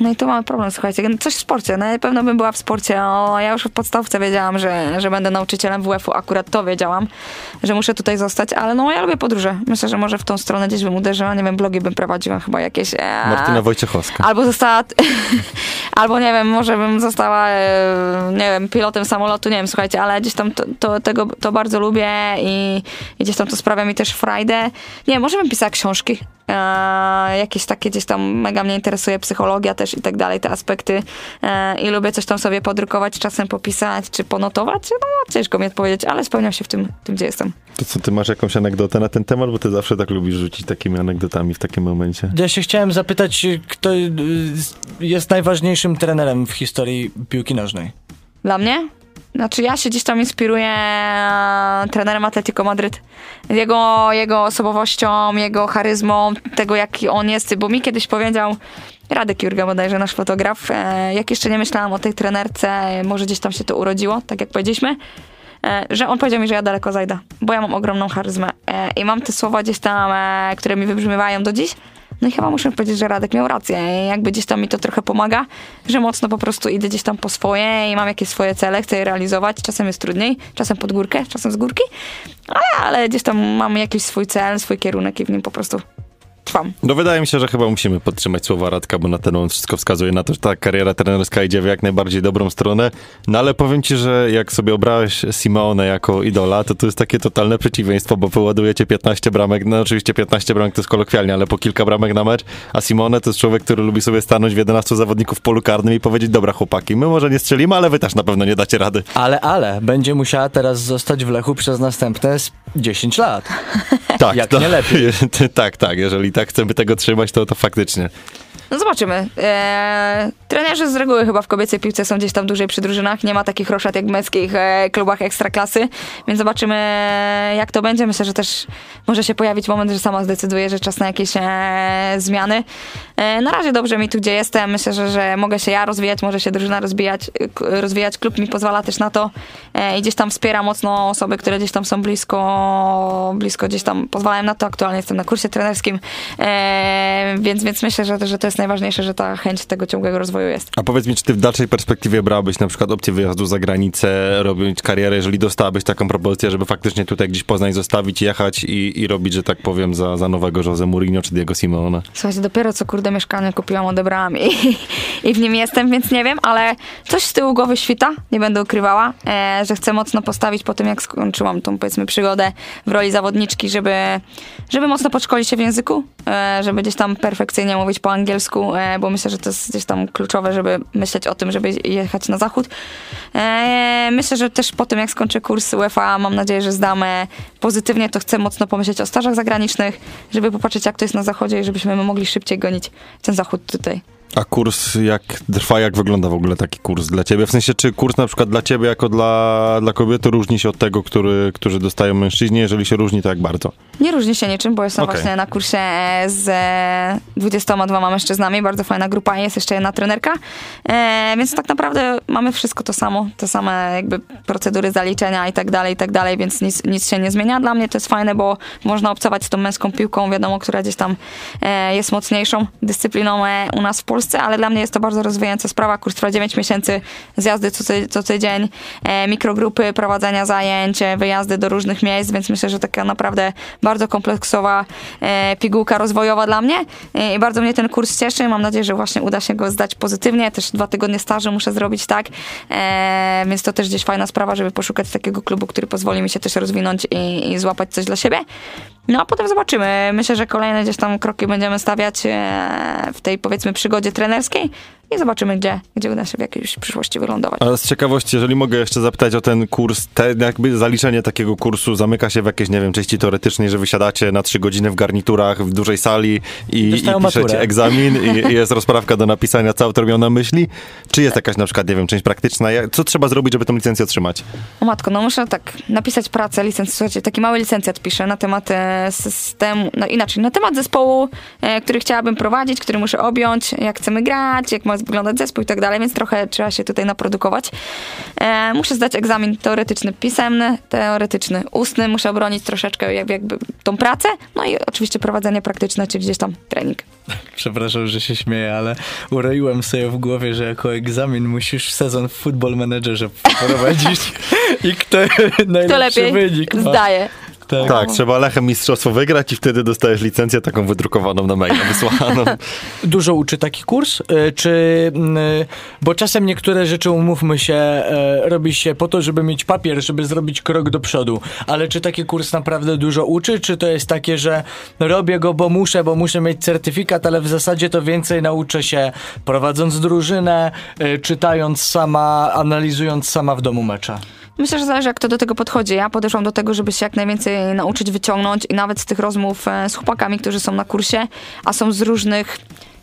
No i tu mamy problem, słuchajcie. Coś w sporcie. No na pewno bym była w sporcie. O, ja już w podstawce wiedziałam, że, że będę nauczycielem WF-u. Akurat to wiedziałam, że muszę tutaj zostać. Ale no ja lubię podróże. Myślę, że może w tą stronę gdzieś bym uderzyła. Nie wiem, blogi bym prowadziła chyba jakieś. E, Martyna Wojciechowska. Albo została, albo nie wiem, może bym została, e, nie wiem, pilotem samolotu, nie wiem, słuchajcie, ale gdzieś tam to, to, tego, to bardzo lubię i, i gdzieś tam to sprawia mi też frajdę. Nie, może bym pisała książki, e, jakieś takie gdzieś tam, mega mnie interesuje psychologia też i tak dalej, te aspekty e, i lubię coś tam sobie podrukować, czasem popisać czy ponotować. No, ciężko mi odpowiedzieć, ale spełniam się w tym, tym gdzie jestem. To co, ty masz jakąś anegdotę na ten temat? Bo ty zawsze tak lubisz rzucić takimi anegdotami w takim momencie. Ja się chciałem zapytać, kto jest najważniejszym trenerem w historii piłki nożnej? Dla mnie? znaczy ja się gdzieś tam inspiruję e, trenerem Atletico Madryt. Jego, jego osobowością, jego charyzmą, tego jaki on jest, bo mi kiedyś powiedział Radek Jurga bodajże, nasz fotograf, e, jak jeszcze nie myślałam o tej trenerce, może gdzieś tam się to urodziło, tak jak powiedzieliśmy, e, że on powiedział mi, że ja daleko zajdę, bo ja mam ogromną charyzmę e, i mam te słowa gdzieś tam, które mi wybrzmiewają do dziś, no i chyba muszę powiedzieć, że Radek miał rację. Jakby gdzieś tam mi to trochę pomaga, że mocno po prostu idę gdzieś tam po swoje i mam jakieś swoje cele, chcę je realizować. Czasem jest trudniej, czasem pod górkę, czasem z górki, ale, ale gdzieś tam mam jakiś swój cel, swój kierunek i w nim po prostu trwam. No wydaje mi się, że chyba musimy podtrzymać słowa Radka, bo na ten moment wszystko wskazuje na to, że ta kariera trenerska idzie w jak najbardziej dobrą stronę. No ale powiem ci, że jak sobie obrałeś Simeone jako idola, to to jest takie totalne przeciwieństwo, bo wyładujecie 15 bramek, no oczywiście 15 bramek to jest kolokwialnie, ale po kilka bramek na mecz, a Simone to jest człowiek, który lubi sobie stanąć w 11 zawodników w polu karnym i powiedzieć, dobra chłopaki, my może nie strzelimy, ale wy też na pewno nie dacie rady. Ale, ale, będzie musiała teraz zostać w Lechu przez następne 10 lat. Tak, Jak to, nie lepiej. tak, tak, jeżeli tak chcemy tego trzymać, to, to faktycznie. No zobaczymy. Eee, trenerzy z reguły chyba w kobiecej piłce są gdzieś tam dłużej przy drużynach. Nie ma takich roszad jak w męskich e, klubach ekstraklasy, więc zobaczymy jak to będzie. Myślę, że też może się pojawić moment, że sama zdecyduje, że czas na jakieś e, zmiany. E, na razie dobrze mi tu, gdzie jestem. Myślę, że, że mogę się ja rozwijać, może się drużyna rozwijać. rozwijać. Klub mi pozwala też na to e, i gdzieś tam wspiera mocno osoby, które gdzieś tam są blisko, blisko gdzieś tam pozwalają na to. Aktualnie jestem na kursie trenerskim, e, więc, więc myślę, że, że to jest najważniejsze, że ta chęć tego ciągłego rozwoju jest. A powiedz mi, czy ty w dalszej perspektywie brałabyś na przykład opcję wyjazdu za granicę, robić karierę, jeżeli dostałabyś taką propozycję, żeby faktycznie tutaj gdzieś Poznań zostawić, jechać i, i robić, że tak powiem, za, za nowego Jose Mourinho czy Diego Simeone? Słuchajcie, dopiero co kurde mieszkanie kupiłam, odebrałam i, i w nim jestem, więc nie wiem, ale coś z tyłu głowy świta, nie będę ukrywała, e, że chcę mocno postawić po tym, jak skończyłam tą powiedzmy przygodę w roli zawodniczki, żeby, żeby mocno podszkolić się w języku, e, żeby gdzieś tam perfekcyjnie mówić po angielsku, e, bo myślę, że to jest gdzieś tam kluczowe, żeby myśleć o tym, żeby jechać na zachód. E, myślę, że też po tym, jak skończę kurs UEFA, mam nadzieję, że zdam e, pozytywnie, to chcę mocno pomyśleć o stażach zagranicznych, żeby popatrzeć, jak to jest na zachodzie i żebyśmy mogli szybciej gonić ten zachód tutaj. A kurs jak trwa, jak wygląda w ogóle taki kurs dla ciebie? W sensie, czy kurs na przykład dla ciebie jako dla, dla kobiety różni się od tego, który, który dostają mężczyźni? Jeżeli się różni, to jak bardzo? Nie różni się niczym, bo jestem Okej. właśnie na kursie z e, 22 mężczyznami, bardzo fajna grupa, jest jeszcze jedna trenerka, e, więc tak naprawdę mamy wszystko to samo, te same jakby procedury zaliczenia i tak dalej, i tak dalej, więc nic, nic się nie zmienia. Dla mnie to jest fajne, bo można obcować z tą męską piłką, wiadomo, która gdzieś tam e, jest mocniejszą dyscypliną e, u nas w Polsce, ale dla mnie jest to bardzo rozwijająca sprawa. Kurs trwa 9 miesięcy, zjazdy co, ty- co tydzień, e, mikrogrupy, prowadzenia zajęć, e, wyjazdy do różnych miejsc, więc myślę, że taka naprawdę bardzo kompleksowa e, pigułka rozwojowa dla mnie E, i bardzo mnie ten kurs cieszy. Mam nadzieję, że właśnie uda się go zdać pozytywnie. Też dwa tygodnie staży muszę zrobić, tak? E, więc to też gdzieś fajna sprawa, żeby poszukać takiego klubu, który pozwoli mi się też rozwinąć i, i złapać coś dla siebie. No a potem zobaczymy. Myślę, że kolejne gdzieś tam kroki będziemy stawiać e, w tej powiedzmy przygodzie trenerskiej i zobaczymy, gdzie, gdzie uda się w jakiejś przyszłości wylądować. A z ciekawości, jeżeli mogę jeszcze zapytać o ten kurs, te, jakby zaliczenie takiego kursu zamyka się w jakiejś, nie wiem, części teoretycznej, że wysiadacie na trzy godziny w garniturach, w dużej sali i, i piszecie maturę. egzamin i, i jest rozprawka do napisania, co autor miał na myśli? Czy jest jakaś na przykład, nie wiem, część praktyczna? Co trzeba zrobić, żeby tą licencję otrzymać? O matko, no muszę tak napisać pracę, licencję, słuchajcie, taki mały licencjat piszę na temat e, systemu, no inaczej, na temat zespołu, e, który chciałabym prowadzić, który muszę objąć, jak chcemy grać, jak ma wyglądać zespół i tak dalej, więc trochę trzeba się tutaj naprodukować. E, muszę zdać egzamin teoretyczny, pisemny, teoretyczny, ustny, muszę obronić troszeczkę jak, jakby tą pracę, no i oczywiście prowadzenie praktyczne, czy gdzieś tam trening. Przepraszam, że się śmieję, ale uroiłem sobie w głowie, że jako egzamin musisz sezon w Football Managerze prowadzić i kto najlepszy Kto lepiej wynik ma. zdaje. Tak. Tak, trzeba Lechem mistrzostwo wygrać i wtedy dostajesz licencję taką wydrukowaną na maila, wysłaną. Dużo uczy taki kurs? Y, Czy, mm, bo czasem niektóre rzeczy, umówmy się, e, robi się po to, żeby mieć papier, żeby zrobić krok do przodu. Ale czy taki kurs naprawdę dużo uczy? Czy to jest takie, że robię go, bo muszę, bo muszę mieć certyfikat, ale w zasadzie to więcej nauczę się prowadząc drużynę, e, czytając sama, analizując sama w domu mecze? Myślę, że zależy, jak kto do tego podchodzi. Ja podeszłam do tego, żeby się jak najwięcej nauczyć wyciągnąć i nawet z tych rozmów e, z chłopakami, którzy są na kursie, a są z różnych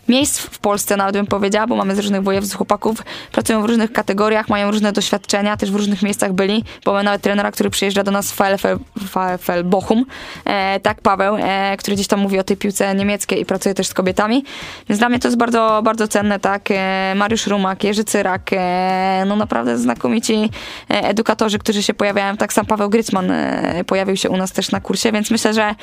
miejsc w Polsce, nawet bym powiedziała, bo mamy z różnych województw chłopaków, pracują w różnych kategoriach, mają różne doświadczenia, też w różnych miejscach byli, bo mamy nawet trenera, który przyjeżdża do nas z VfL, VfL Bochum, e, tak, Paweł, e, który gdzieś tam mówi o tej piłce niemieckiej i pracuje też z kobietami, więc dla mnie to jest bardzo, bardzo cenne, tak, e, Mariusz Rumak, Jerzy Cyrak, e, no naprawdę znakomici e, edukatorzy, którzy się pojawiają, tak sam Paweł Grycman e, pojawił się u nas też na kursie, więc myślę, że,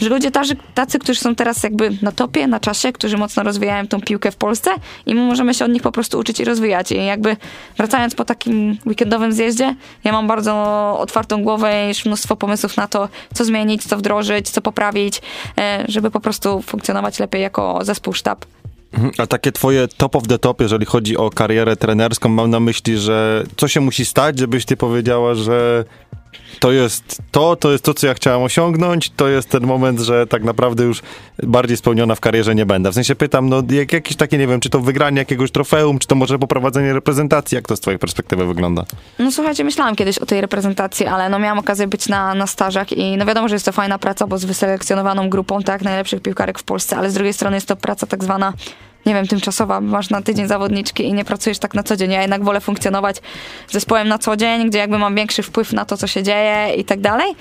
że ludzie tacy, tacy, którzy są teraz jakby na topie, na czasie, którzy mocno rozwijają tą piłkę w Polsce i my możemy się od nich po prostu uczyć i rozwijać. I jakby wracając po takim weekendowym zjeździe, ja mam bardzo otwartą głowę i już mnóstwo pomysłów na to, co zmienić, co wdrożyć, co poprawić, e, żeby po prostu funkcjonować lepiej jako zespół, sztab. Mhm. A takie twoje top of the top, jeżeli chodzi o karierę trenerską, mam na myśli, że co się musi stać, żebyś ty powiedziała, że to jest to, to jest to, co ja chciałam osiągnąć, to jest ten moment, że tak naprawdę już bardziej spełniona w karierze nie będę. W sensie pytam, no jak, jakieś takie, nie wiem, czy to wygranie jakiegoś trofeum, czy to może poprowadzenie reprezentacji, jak to z twojej perspektywy wygląda? No słuchajcie, myślałam kiedyś o tej reprezentacji, ale no miałam okazję być na, na stażach i no wiadomo, że jest to fajna praca, bo z wyselekcjonowaną grupą, tak, najlepszych piłkarek w Polsce, ale z drugiej strony jest to praca tak zwana nie wiem, tymczasowa, masz na tydzień zawodniczki i nie pracujesz tak na co dzień. Ja jednak wolę funkcjonować z zespołem na co dzień, gdzie jakby mam większy wpływ na to, co się dzieje i tak dalej.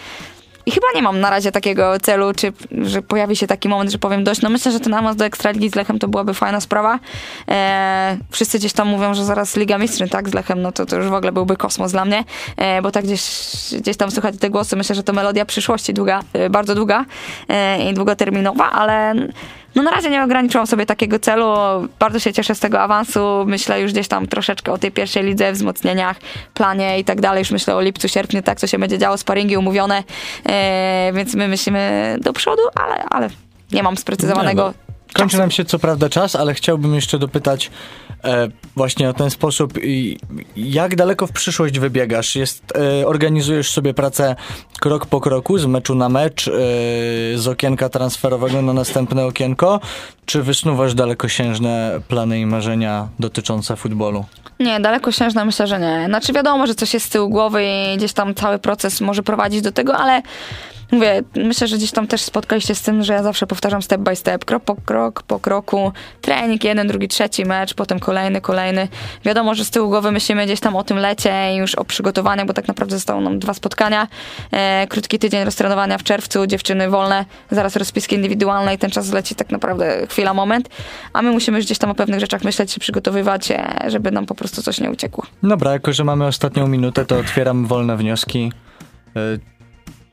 I chyba nie mam na razie takiego celu, czy że pojawi się taki moment, że powiem dość. No myślę, że ten awans do Ekstraligi z Lechem to byłaby fajna sprawa. E, wszyscy gdzieś tam mówią, że zaraz Liga Mistrzyn, tak, z Lechem, no to, to już w ogóle byłby kosmos dla mnie, e, bo tak gdzieś, gdzieś tam słychać te głosy. Myślę, że to melodia przyszłości długa, e, bardzo długa e, i długoterminowa, ale no na razie nie ograniczyłam sobie takiego celu. Bardzo się cieszę z tego awansu. Myślę już gdzieś tam troszeczkę o tej pierwszej lidze, wzmocnieniach, planie i tak dalej. Już myślę o lipcu, sierpniu, tak, co się będzie działo, sparingi umówione, e, więc my myślimy do przodu, ale, ale nie mam sprecyzowanego Nie, no. Kończy nam się co prawda czas, ale chciałbym jeszcze dopytać e, właśnie o ten sposób, i jak daleko w przyszłość wybiegasz? Jest, e, organizujesz sobie pracę krok po kroku, z meczu na mecz, e, z okienka transferowego na następne okienko, czy wysnuwasz dalekosiężne plany i marzenia dotyczące futbolu? Nie, dalekosiężne myślę, że nie. Znaczy wiadomo, że coś jest z tyłu głowy i gdzieś tam cały proces może prowadzić do tego, ale mówię, myślę, że gdzieś tam też spotkaliście z tym, że ja zawsze powtarzam step by step, krok po krok, po kroku, trening, jeden, drugi, trzeci mecz, potem kolejny, kolejny. Wiadomo, że z tyłu głowy myślimy gdzieś tam o tym lecie i już o przygotowaniach, bo tak naprawdę zostało nam dwa spotkania, e, krótki tydzień roztrenowania w czerwcu, dziewczyny wolne, zaraz rozpiski indywidualne i ten czas leci tak naprawdę chwila, moment, a my musimy już gdzieś tam o pewnych rzeczach myśleć, się przygotowywać, e, żeby nam po prostu coś nie uciekło. Dobra, jako że mamy ostatnią minutę, to otwieram wolne wnioski.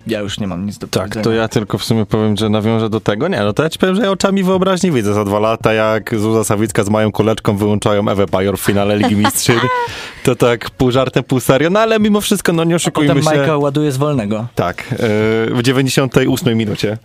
Ja już nie mam nic do Tak, powiedzenia. to ja tylko w sumie powiem, że nawiążę do tego. Nie, no to ja ci powiem, że ja oczami wyobraźni widzę za dwa lata, jak Zuza Sawicka z Mają Kuleczką wyłączają Ewę Pajor w finale Ligi Mistrzyń. To tak pół żartem, pół serio, no ale mimo wszystko, no nie A oszukujmy potem się. Majka ładuje z wolnego. Tak, e, w 98 minucie.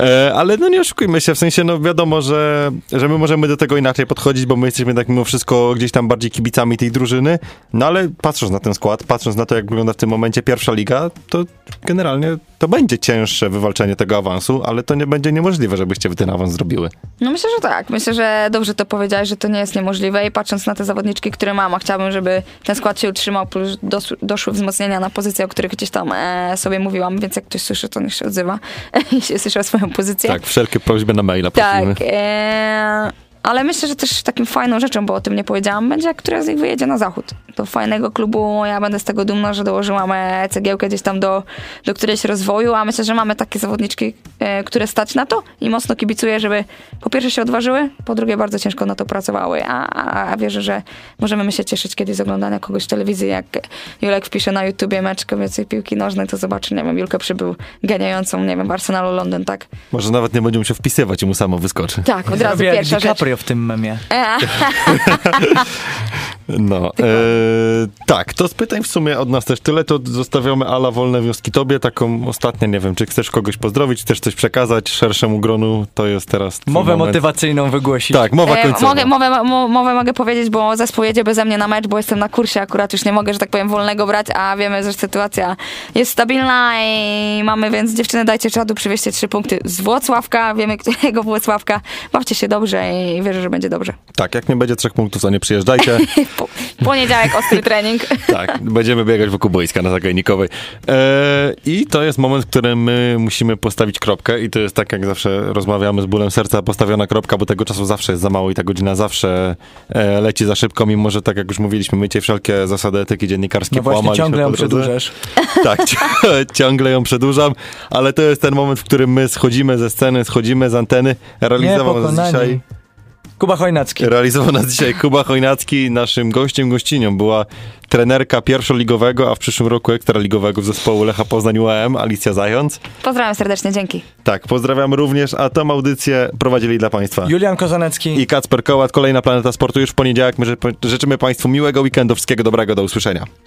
E, Ale no nie oszukujmy się, w sensie no wiadomo, że, że my możemy do tego inaczej podchodzić, bo my jesteśmy tak mimo wszystko gdzieś tam bardziej kibicami tej drużyny, no ale patrząc na ten skład, patrząc na to, jak wygląda w tym momencie pierwsza liga, to generalnie to będzie cięższe wywalczenie tego awansu, ale to nie będzie niemożliwe, żebyście wy ten awans zrobiły. No myślę, że tak. Myślę, że dobrze to powiedziałeś, że to nie jest niemożliwe i patrząc na te zawodniczki, które mam, a chciałabym, żeby ten skład się utrzymał, plus dos, doszły wzmocnienia na pozycje, o których gdzieś tam e, sobie mówiłam, więc jak ktoś słyszy, to niech się odzywa i się słyszy o swoją pozycję. Tak, wszelkie prośby na maila prosimy. Tak. E, ale myślę, że też takim fajną rzeczą, bo o tym nie powiedziałam, będzie, jak któraś z nich wyjedzie na zachód. Do fajnego klubu, ja będę z tego dumna, że dołożyłam e, cegiełkę gdzieś tam do, do którejś rozwoju, a myślę, że mamy takie zawodniczki, e, które stać na to i mocno kibicuję, żeby po pierwsze się odważyły, po drugie bardzo ciężko na to pracowały, a, a, a wierzę, że możemy my się cieszyć kiedyś z oglądania kogoś w telewizji, jak Julek wpisze na YouTubie mecz kobiecej piłki nożnej, to zobaczy, nie wiem, Julkę przybył ganiającą, nie wiem, w Arsenalu Londyn, tak? Może nawet nie będzie musiał wpisywać i mu samo wyskoczy. Tak, od razu pierwsza rzecz. W tym memie. No, e, tak, to z pytań w sumie od nas też tyle, to zostawiamy Ala wolne wnioski tobie, taką ostatnią, nie wiem, czy chcesz kogoś pozdrowić, chcesz coś przekazać szerszemu gronu, to jest teraz Mowę moment. motywacyjną wygłosić. Tak, mowa E, końcowa. mogę, mowę, mo, mowę mogę powiedzieć, bo zespół jedzie beze mnie na mecz, bo jestem na kursie akurat, już nie mogę, że tak powiem, wolnego brać, a wiemy, że sytuacja jest stabilna i mamy, więc dziewczyny dajcie czadu, przywieźcie trzy punkty z Włocławka, wiemy którego Włocławka, bawcie się dobrze i wierzę, że będzie dobrze. Tak, jak nie będzie trzech punktów, to nie przyjeżdżajcie. Po, poniedziałek ostry trening. tak, będziemy biegać wokół boiska na Zagajnikowej. E, I to jest moment, w którym my musimy postawić kropkę i to jest tak, jak zawsze rozmawiamy z bólem serca, postawiona kropka, bo tego czasu zawsze jest za mało i ta godzina zawsze e, leci za szybko, mimo że tak jak już mówiliśmy, my cię wszelkie zasady etyki dziennikarskie No właśnie, ciągle ją przedłużasz. Tak, ci- ciągle ją przedłużam, ale to jest ten moment, w którym my schodzimy ze sceny, schodzimy z anteny. Realizował dzisiaj, Kuba Chojnacki. realizował nas dzisiaj Kuba Chojnacki. Naszym gościem, gościnią była trenerka pierwszoligowego, a w przyszłym roku ekstraligowego zespołu Lecha Poznań UAM, Alicja Zając. Pozdrawiam serdecznie, dzięki. Tak, pozdrawiam również, a tą audycję prowadzili dla Państwa. Julian Kozanecki. I Kacper Kołat, kolejna Planeta Sportu już w poniedziałek. My ży- życzymy Państwu miłego weekendu, wszystkiego dobrego, do usłyszenia.